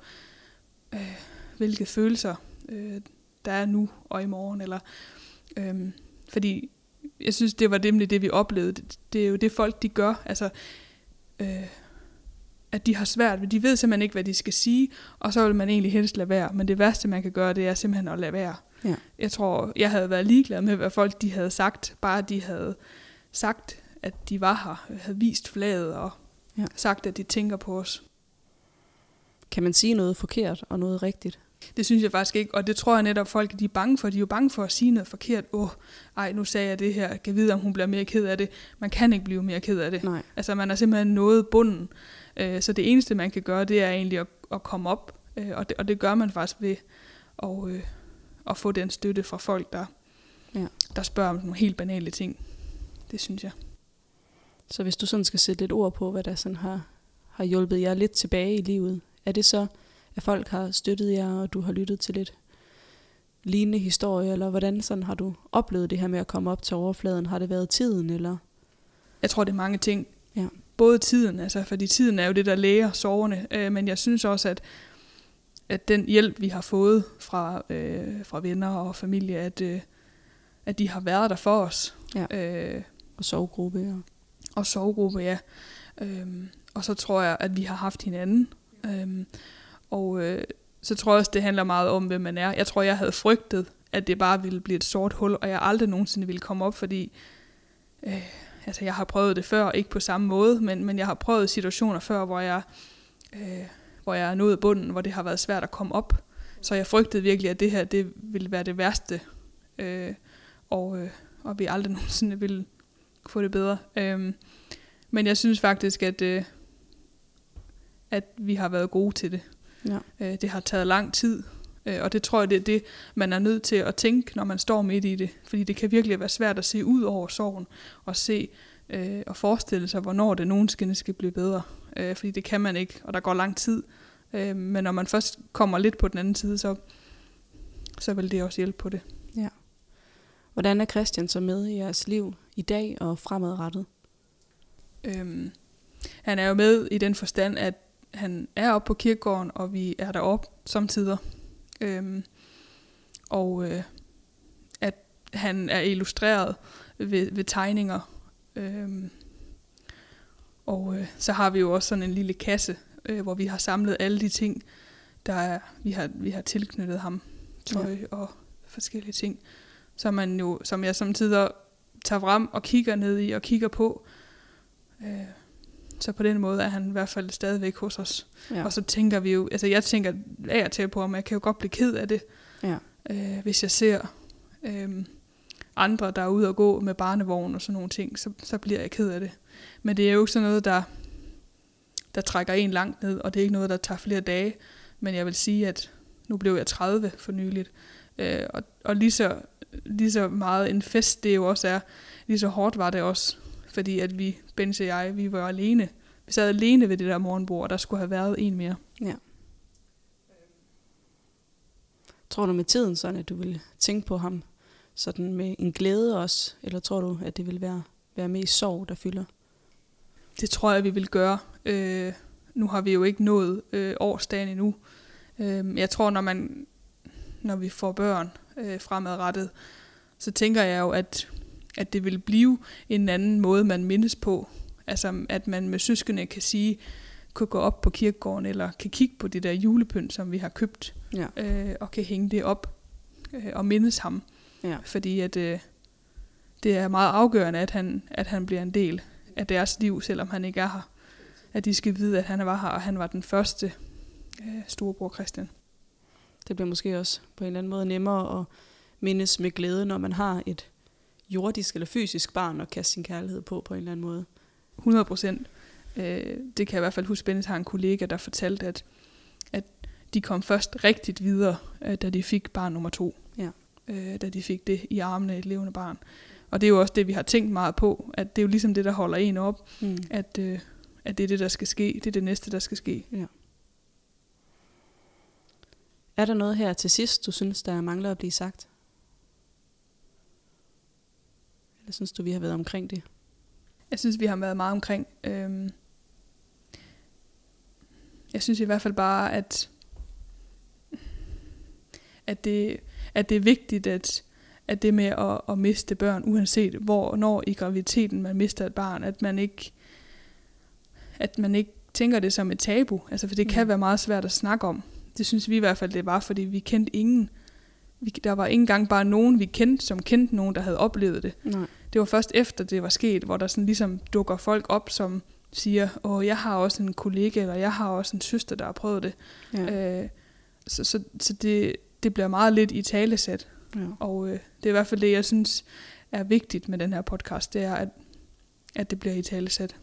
øh, hvilke følelser øh, der er nu og i morgen. Eller, øh, fordi jeg synes, det var nemlig det, vi oplevede. Det, det er jo det, folk de gør. Altså, øh, at de har svært ved. De ved simpelthen ikke, hvad de skal sige, og så vil man egentlig helst lade være. Men det værste, man kan gøre, det er simpelthen at lade være. Ja. Jeg tror, jeg havde været ligeglad med, hvad folk de havde sagt. Bare de havde sagt, at de var her, havde vist flaget og ja. sagt, at de tænker på os. Kan man sige noget forkert og noget rigtigt? Det synes jeg faktisk ikke, og det tror jeg netop, folk de er bange for. De er jo bange for at sige noget forkert. Åh, oh, ej, nu sagde jeg det her. Kan vide, om hun bliver mere ked af det. Man kan ikke blive mere ked af det. Nej. Altså, man er simpelthen nået bunden. Øh, så det eneste, man kan gøre, det er egentlig at, at komme op. Øh, og, det, og det gør man faktisk ved at, øh, at få den støtte fra folk, der, ja. der spørger om nogle helt banale ting. Det synes jeg. Så hvis du sådan skal sætte lidt ord på, hvad der sådan har, har hjulpet jer lidt tilbage i livet, er det så, at folk har støttet jer, og du har lyttet til lidt lignende historie, eller hvordan sådan har du oplevet det her med at komme op til overfladen? Har det været tiden, eller? Jeg tror, det er mange ting. Ja. Både tiden, altså fordi tiden er jo det, der læger soverne, øh, men jeg synes også, at, at den hjælp, vi har fået fra, øh, fra venner og familie, at, øh, at de har været der for os. Ja. Øh, og sovegruppe, ja. Og sovegruppe, ja. Øh, og så tror jeg, at vi har haft hinanden. Øh, og øh, så tror jeg også, det handler meget om, hvem man er. Jeg tror, jeg havde frygtet, at det bare ville blive et sort hul, og jeg aldrig nogensinde ville komme op, fordi øh, altså, jeg har prøvet det før, ikke på samme måde, men, men jeg har prøvet situationer før, hvor jeg, øh, hvor jeg er nået bunden, hvor det har været svært at komme op. Så jeg frygtede virkelig, at det her det ville være det værste, øh, og, øh, og vi aldrig nogensinde ville få det bedre. Øh, men jeg synes faktisk, at, øh, at vi har været gode til det. Ja. Øh, det har taget lang tid, og det tror jeg, det er det, man er nødt til at tænke, når man står midt i det. Fordi det kan virkelig være svært at se ud over sorgen, og se øh, og forestille sig, hvornår det nogensinde skal blive bedre. Øh, fordi det kan man ikke, og der går lang tid. Øh, men når man først kommer lidt på den anden side, så, så vil det også hjælpe på det. Ja. Hvordan er Christian så med i jeres liv i dag og fremadrettet? Øhm, han er jo med i den forstand, at han er oppe på kirkegården, og vi er deroppe samtidig. Øhm, og øh, at han er illustreret ved, ved tegninger. Øhm, og øh, så har vi jo også sådan en lille kasse, øh, hvor vi har samlet alle de ting, der er, vi har, vi har tilknyttet ham. Tøj ja. og forskellige ting. Som, man jo, som jeg samtidig tager frem og kigger ned i og kigger på. Øh, så på den måde er han i hvert fald stadigvæk hos os. Ja. Og så tænker vi jo, altså jeg tænker af og til på, om jeg kan jo godt blive ked af det, ja. øh, hvis jeg ser øh, andre, der er ude og gå med barnevogn og sådan nogle ting, så, så bliver jeg ked af det. Men det er jo ikke sådan noget, der, der trækker en langt ned, og det er ikke noget, der tager flere dage. Men jeg vil sige, at nu blev jeg 30 for nyligt, øh, og, og lige, så, lige så meget en fest det jo også er, lige så hårdt var det også fordi at vi, Benz og jeg, vi var alene. Vi sad alene ved det der morgenbord, og der skulle have været en mere. Ja. Tror du med tiden sådan, at du vil tænke på ham sådan med en glæde også, eller tror du, at det vil være, være mest sorg, der fylder? Det tror jeg, vi vil gøre. Øh, nu har vi jo ikke nået øh, årsdagen endnu. Øh, jeg tror, når man når vi får børn øh, fremadrettet, så tænker jeg jo, at at det vil blive en anden måde, man mindes på. Altså, at man med søskende kan sige, kan gå op på kirkegården, eller kan kigge på det der julepynt, som vi har købt, ja. øh, og kan hænge det op øh, og mindes ham. Ja. Fordi at øh, det er meget afgørende, at han, at han bliver en del af deres liv, selvom han ikke er her. At de skal vide, at han var her, og han var den første øh, storebror Christian. Det bliver måske også på en eller anden måde nemmere at mindes med glæde, når man har et jordisk eller fysisk barn at kaste sin kærlighed på på en eller anden måde. 100 procent. Øh, det kan jeg i hvert fald huske, at har en kollega, der fortalte, at, at de kom først rigtigt videre, øh, da de fik barn nummer to. Ja. Øh, da de fik det i armene af et levende barn. Og det er jo også det, vi har tænkt meget på, at det er jo ligesom det, der holder en op, Mm. at, øh, at det er det, der skal ske. Det er det næste, der skal ske. Er der noget her til sidst, du synes, der mangler at blive sagt? Eller synes du, vi har været omkring det? Jeg synes, vi har været meget omkring. Øhm, jeg synes i hvert fald bare, at, at, det, at det er vigtigt, at, at det med at, at miste børn, uanset hvor når i graviditeten man mister et barn, at man ikke, at man ikke tænker det som et tabu. Altså, for det kan Mm. være meget svært at snakke om. Det synes vi i hvert fald, det var, fordi vi kendte ingen. Vi, der var ikke engang bare nogen, vi kendte, som kendte nogen, der havde oplevet det Nej. Det var først efter det var sket, hvor der sådan ligesom dukker folk op, som siger, åh, jeg har også en kollega, eller jeg har også en søster, der har prøvet det. Ja. Ja. Øh, så så, så det, det bliver meget lidt i talesæt, ja. og øh, det er i hvert fald det, jeg synes er vigtigt med den her podcast, det er, at, at det bliver i talesæt.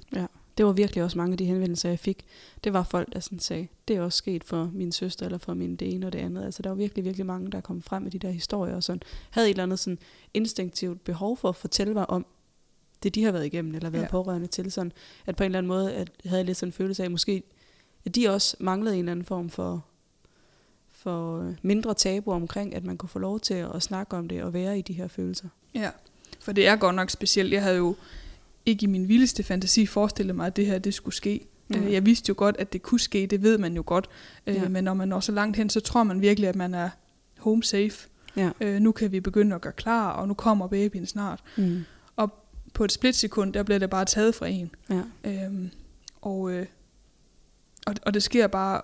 Det var virkelig også mange af de henvendelser, jeg fik. Det var folk, der sådan sagde, det er også sket for min søster, eller for min det ene og det andet. Altså, der var virkelig, virkelig mange, der kom frem med de der historier, og sådan, havde et eller andet sådan instinktivt behov for at fortælle mig om det, de har været igennem, eller været ja. Pårørende til. Sådan, at på en eller anden måde, at havde jeg lidt sådan en følelse af, at måske at de også manglede en eller anden form for, for mindre tabu omkring, at man kunne få lov til at snakke om det og være i de her følelser. Ja, for det er godt nok specielt. Jeg havde jo ikke i min vildeste fantasi forestillet mig, at det her det skulle ske. Mm. Jeg vidste jo godt, at det kunne ske, det ved man jo godt. Ja. Ja. Men når man når så langt hen, så tror man virkelig, at man er home safe. Ja. Øh, nu kan vi begynde at gøre klar, og nu kommer babyen snart. Mm. På et splitsekund, der bliver det bare taget fra en. Ja. Øhm, og, øh, og, og det sker bare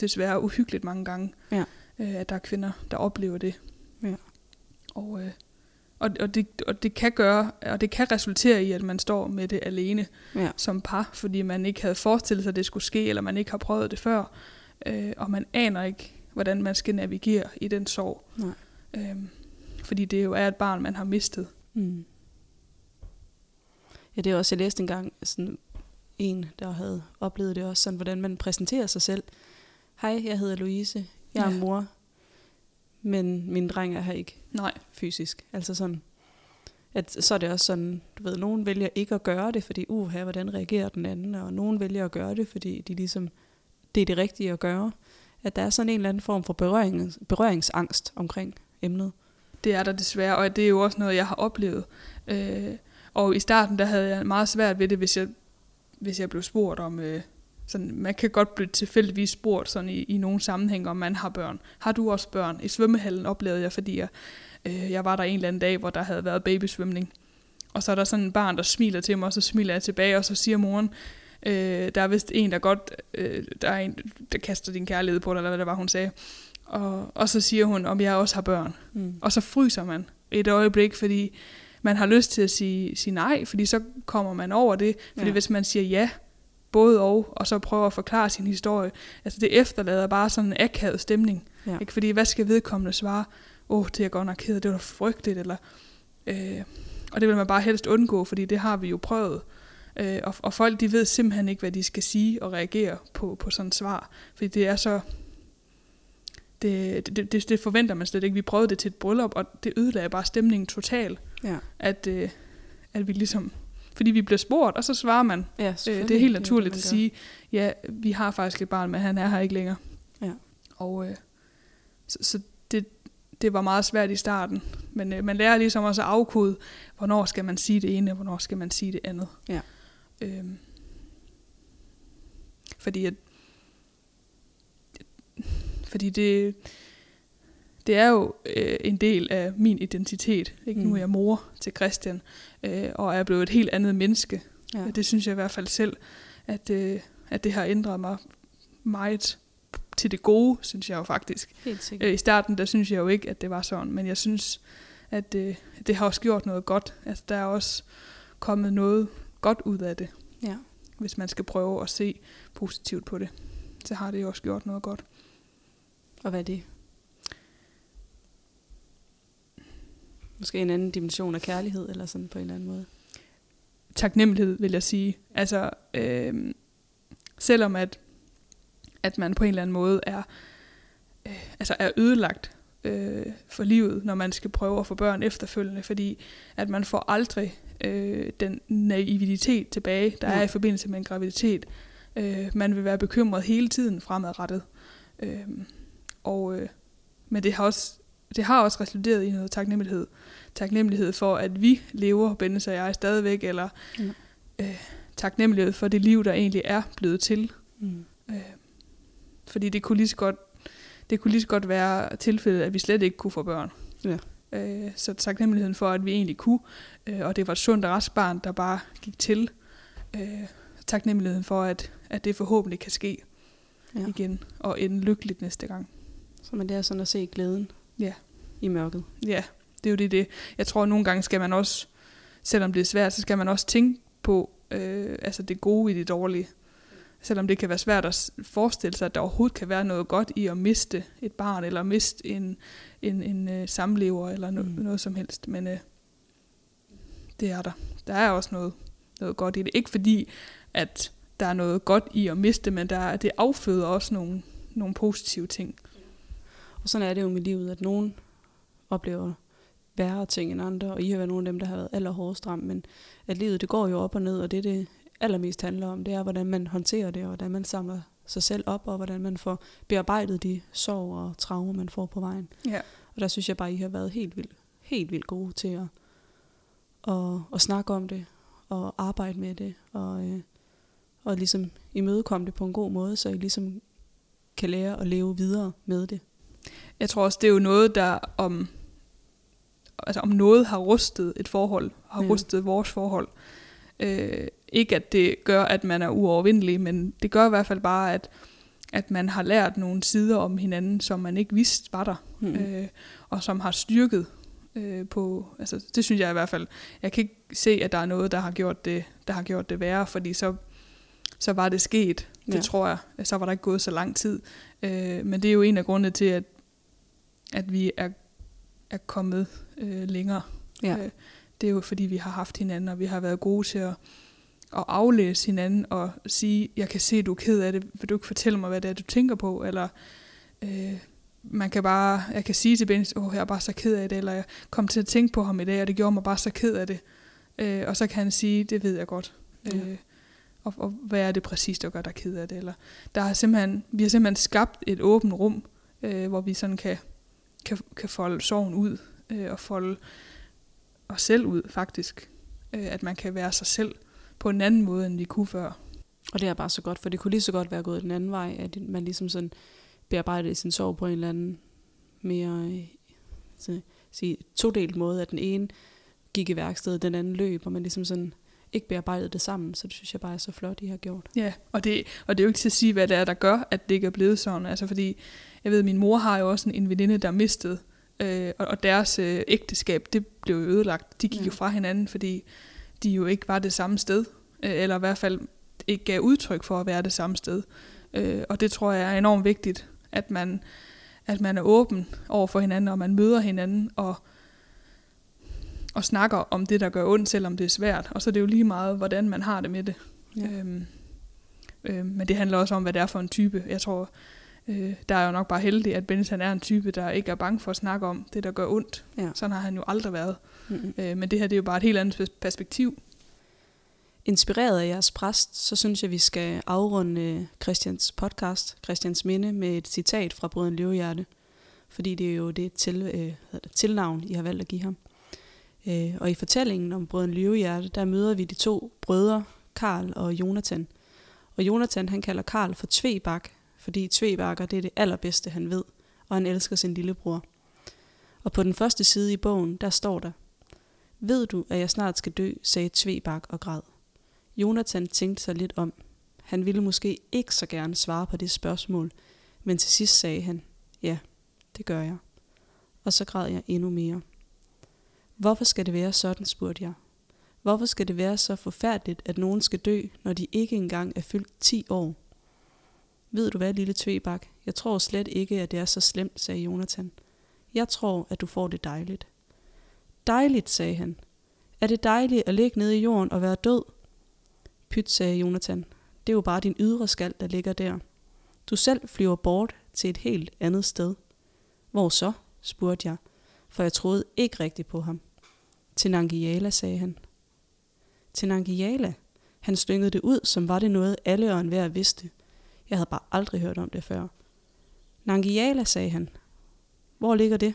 desværre uhyggeligt mange gange, Ja. øh, at der er kvinder, der oplever det. Ja. Og, øh, og, og, det, og det kan gøre, og det kan resultere i, at man står med det alene Ja. som par, fordi man ikke havde forestillet sig, at det skulle ske, eller man ikke har prøvet det før, øh, og man aner ikke, hvordan man skal navigere i den sorg. Nej. Øhm, fordi det jo er et barn, man har mistet. Mm. Ja, det er også, jeg læste engang sådan en, der havde oplevet det også, sådan, hvordan man præsenterer sig selv. Hej, jeg hedder Louise, jeg er Ja. mor, men min dreng er her ikke Nej. fysisk. Altså sådan, at så er det også sådan, du ved, nogen vælger ikke at gøre det, fordi, uha, hvordan reagerer den anden, og nogen vælger at gøre det, fordi de ligesom, det er det rigtige at gøre. At der er sådan en eller anden form for berøring, berøringsangst omkring emnet. Det er der desværre, og det er jo også noget, jeg har oplevet. Øh, og i starten, der havde jeg meget svært ved det, hvis jeg, hvis jeg blev spurgt om... Øh, sådan, man kan godt blive tilfældigvis spurgt sådan i, i nogle sammenhæng, om man har børn. Har du også børn? I svømmehallen oplevede jeg, fordi jeg, øh, jeg var der en eller anden dag, hvor der havde været babysvømning. Og så er der sådan en barn, der smiler til mig, og så smiler jeg tilbage, og så siger moren, øh, der er vist en, der godt, øh, der er en, der kaster din kærlighed på dig, eller hvad det var, hun sagde. Og, og så siger hun, om jeg også har børn. Mm. Og så fryser man et øjeblik, fordi man har lyst til at sige, sige nej, fordi så kommer man over det. Fordi ja. hvis man siger ja, både og, og så prøver at forklare sin historie, altså det efterlader bare sådan en akavet stemning. Ja. Ikke? Fordi hvad skal vedkommende svare? Åh, oh, det er godt nok ked det var da frygteligt, eller... Øh, og det vil man bare helst undgå, fordi det har vi jo prøvet. Øh, og, og folk, de ved simpelthen ikke, hvad de skal sige og reagere på, på sådan et svar. Fordi det er så... Det, det, det, det forventer man slet ikke. Vi prøvede det til et bryllup, og det ødelagde bare stemningen totalt. Ja. At, øh, at vi ligesom... Fordi vi bliver spurgt, og så svarer man. Ja, Øh, det er helt naturligt det, at sige, ja, vi har faktisk et barn, men han er her ikke længere. Ja. Og øh, så, så det, det var meget svært i starten. Men øh, man lærer ligesom også at afkode, hvornår skal man sige det ene, og hvornår skal man sige det andet. Ja. Øhm, fordi at, fordi det, det er jo øh, en del af min identitet. Ikke? Mm. Nu Mm. er jeg mor til Christian, øh, og er blevet et helt andet menneske. Ja. Det synes jeg i hvert fald selv, at, øh, at det har ændret mig meget til det gode, synes jeg jo faktisk. Øh, I starten, der synes jeg jo ikke, at det var sådan, men jeg synes, at øh, det har også gjort noget godt. Altså, der er også kommet noget godt ud af det, Ja. hvis man skal prøve at se positivt på det. Så har det jo også gjort noget godt. Og hvad er det? Måske en anden dimension af kærlighed, eller sådan på en eller anden måde. taknemmelighed, vil jeg sige. Altså, øh, selvom at, at man på en eller anden måde er, altså er ødelagt øh, for livet, når man skal prøve at få børn efterfølgende, fordi at man får aldrig øh, den naivitet tilbage, der ja. er i forbindelse med en graviditet. Øh, man vil være bekymret hele tiden fremadrettet. Øh, og, øh, men det har også det har også resulteret i noget taknemmelighed. Taknemmelighed for, at vi lever, Bennes og jeg, stadigvæk, eller ja. øh, taknemmelighed for det liv, der egentlig er blevet til. Mm. Øh, fordi det kunne lige så godt det kunne lige så godt være tilfældet, at vi slet ikke kunne få børn. Ja. Øh, så taknemmeligheden for, at vi egentlig kunne, øh, og det var et sundt og rask barn, der bare gik til. Øh, taknemmeligheden for, at, at det forhåbentlig kan ske ja. igen, og ende lykkeligt næste gang. Så man er sådan at se glæden ja. i mørket. Ja, det er jo det, det. Jeg tror, at nogle gange skal man også, selvom det er svært, så skal man også tænke på øh, altså det gode i det dårlige. Selvom det kan være svært at forestille sig, at der overhovedet kan være noget godt i at miste et barn, eller miste en, en, en uh, samlever, eller no, mm. noget som helst. Men uh, det er der. Der er også noget, noget godt i det. Ikke fordi, at der er noget godt i at miste, men der, det afføder også nogle, nogle positive ting. Og sådan er det jo med livet, at nogen oplever værre ting end andre, og I har været nogle af dem, der har været allerhårdest ramt, men at livet det går jo op og ned, og det det allermest handler om, det er, hvordan man håndterer det, og hvordan man samler sig selv op, og hvordan man får bearbejdet de sorg og traumer, man får på vejen. Ja. Og der synes jeg bare, I har været helt vildt, helt vildt gode til at, at, at snakke om det, og arbejde med det, og, øh, og ligesom imødekomme det på en god måde, så I ligesom kan lære at leve videre med det. Jeg tror også, det er jo noget, der om, altså om noget har rustet et forhold, har ja. rustet vores forhold. Øh, ikke at det gør, at man er uovervindelig, men det gør i hvert fald bare, at, at man har lært nogle sider om hinanden, som man ikke vidste var der, mm. øh, og som har styrket øh, på, altså det synes jeg i hvert fald, jeg kan ikke se, at der er noget, der har gjort det, der har gjort det værre, fordi så, så var det sket, det ja. tror jeg, så var der ikke gået så lang tid, øh, men det er jo en af grundene til, at, at vi er, er kommet øh, længere. Ja. Øh, det er jo fordi, vi har haft hinanden, og vi har været gode til at, at aflæse hinanden og sige, jeg kan se, at du er ked af det, vil du ikke fortælle mig, hvad det er, du tænker på, eller øh, man kan bare, jeg kan sige til Benny, åh, jeg er bare så ked af det, eller jeg kom til at tænke på ham i dag, og det gjorde mig bare så ked af det. Øh, og så kan han sige, det ved jeg godt. Ja. Øh, og, og hvad er det præcis, der gør dig ked af det? Eller, der har simpelthen, vi har simpelthen skabt et åbent rum, øh, hvor vi sådan kan, kan, kan folde sorgen ud, øh, og folde os selv ud, faktisk. Øh, at man kan være sig selv på en anden måde, end vi kunne før. Og det er bare så godt, for det kunne lige så godt være gået den anden vej, at man ligesom sådan bearbejdede sin sorg på en eller anden mere øh, så, sige, todelt måde, at den ene gik i værkstedet, den anden løb, og man ligesom sådan ikke bearbejdede det sammen, så det synes jeg bare er så flot, I har gjort. Ja, og det, og det er jo ikke til at sige, hvad det er, der gør, at det ikke er blevet sådan. Altså fordi, jeg ved, min mor har jo også en, en veninde, der mistede øh, og, og deres øh, ægteskab, det blev jo ødelagt. De gik ja. jo fra hinanden, fordi de jo ikke var det samme sted, øh, eller i hvert fald ikke gav udtryk for at være det samme sted. Øh, og det tror jeg er enormt vigtigt, at man, at man er åben over for hinanden, og man møder hinanden, og, og snakker om det, der gør ondt, selvom det er svært. Og så er det jo lige meget, hvordan man har det med det. Ja. Øhm, øh, men det handler også om, hvad det er for en type. Jeg tror, Øh, der er jo nok bare heldig, at Bennis han er en type, der ikke er bange for at snakke om det, der gør ondt. Ja. Sådan har han jo aldrig været. Mm-hmm. Øh, men det her det er jo bare et helt andet perspektiv. Inspireret af jeres præst, så synes jeg, vi skal afrunde øh, Christians podcast, Christians Minde, med et citat fra Brøden Løvehjerte. Fordi det er jo det til, øh, det, tilnavn, I har valgt at give ham. Øh, og i fortællingen om brødren Løvehjerte, der møder vi de to brødre, Karl og Jonathan. Og Jonathan, han kalder Karl for Tvebak, fordi Tvebakker det er det allerbedste, han ved, og han elsker sin lillebror. Og på den første side i bogen, der står der, Ved du, at jeg snart skal dø, sagde Tvebak og græd. Jonathan tænkte sig lidt om. Han ville måske ikke så gerne svare på det spørgsmål, men til sidst sagde han, ja, det gør jeg. Og så græd jeg endnu mere. Hvorfor skal det være sådan, spurgte jeg. Hvorfor skal det være så forfærdeligt, at nogen skal dø, når de ikke engang er fyldt 10 år? Ved du hvad, lille Tvebak? Jeg tror slet ikke, at det er så slemt, sagde Jonathan. Jeg tror, at du får det dejligt. Dejligt, sagde han. Er det dejligt at ligge nede i jorden og være død? Pyt, sagde Jonathan. Det er jo bare din ydre skal, der ligger der. Du selv flyver bort til et helt andet sted. Hvor så? spurgte jeg, for jeg troede ikke rigtigt på ham. Til Nangiala, sagde han. Til Nangiala? Han slyngede det ud, som var det noget, alle og enhver vidste. Jeg havde bare aldrig hørt om det før. Nangiala, sagde han. Hvor ligger det?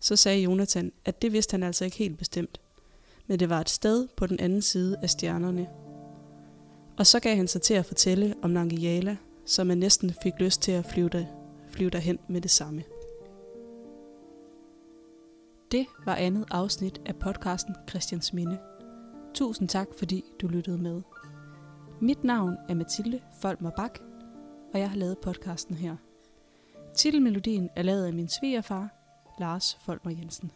Så sagde Jonathan, at det vidste han altså ikke helt bestemt. Men det var et sted på den anden side af stjernerne. Og så gav han sig til at fortælle om Nangiala, så man næsten fik lyst til at flyve, der, flyve derhen med det samme. Det var andet afsnit af podcasten Christians Minde. Tusind tak, fordi du lyttede med. Mit navn er Mathilde Folmer Bak, og jeg har lavet podcasten her. Titelmelodien er lavet af min svigerfar, Lars Folmer Jensen.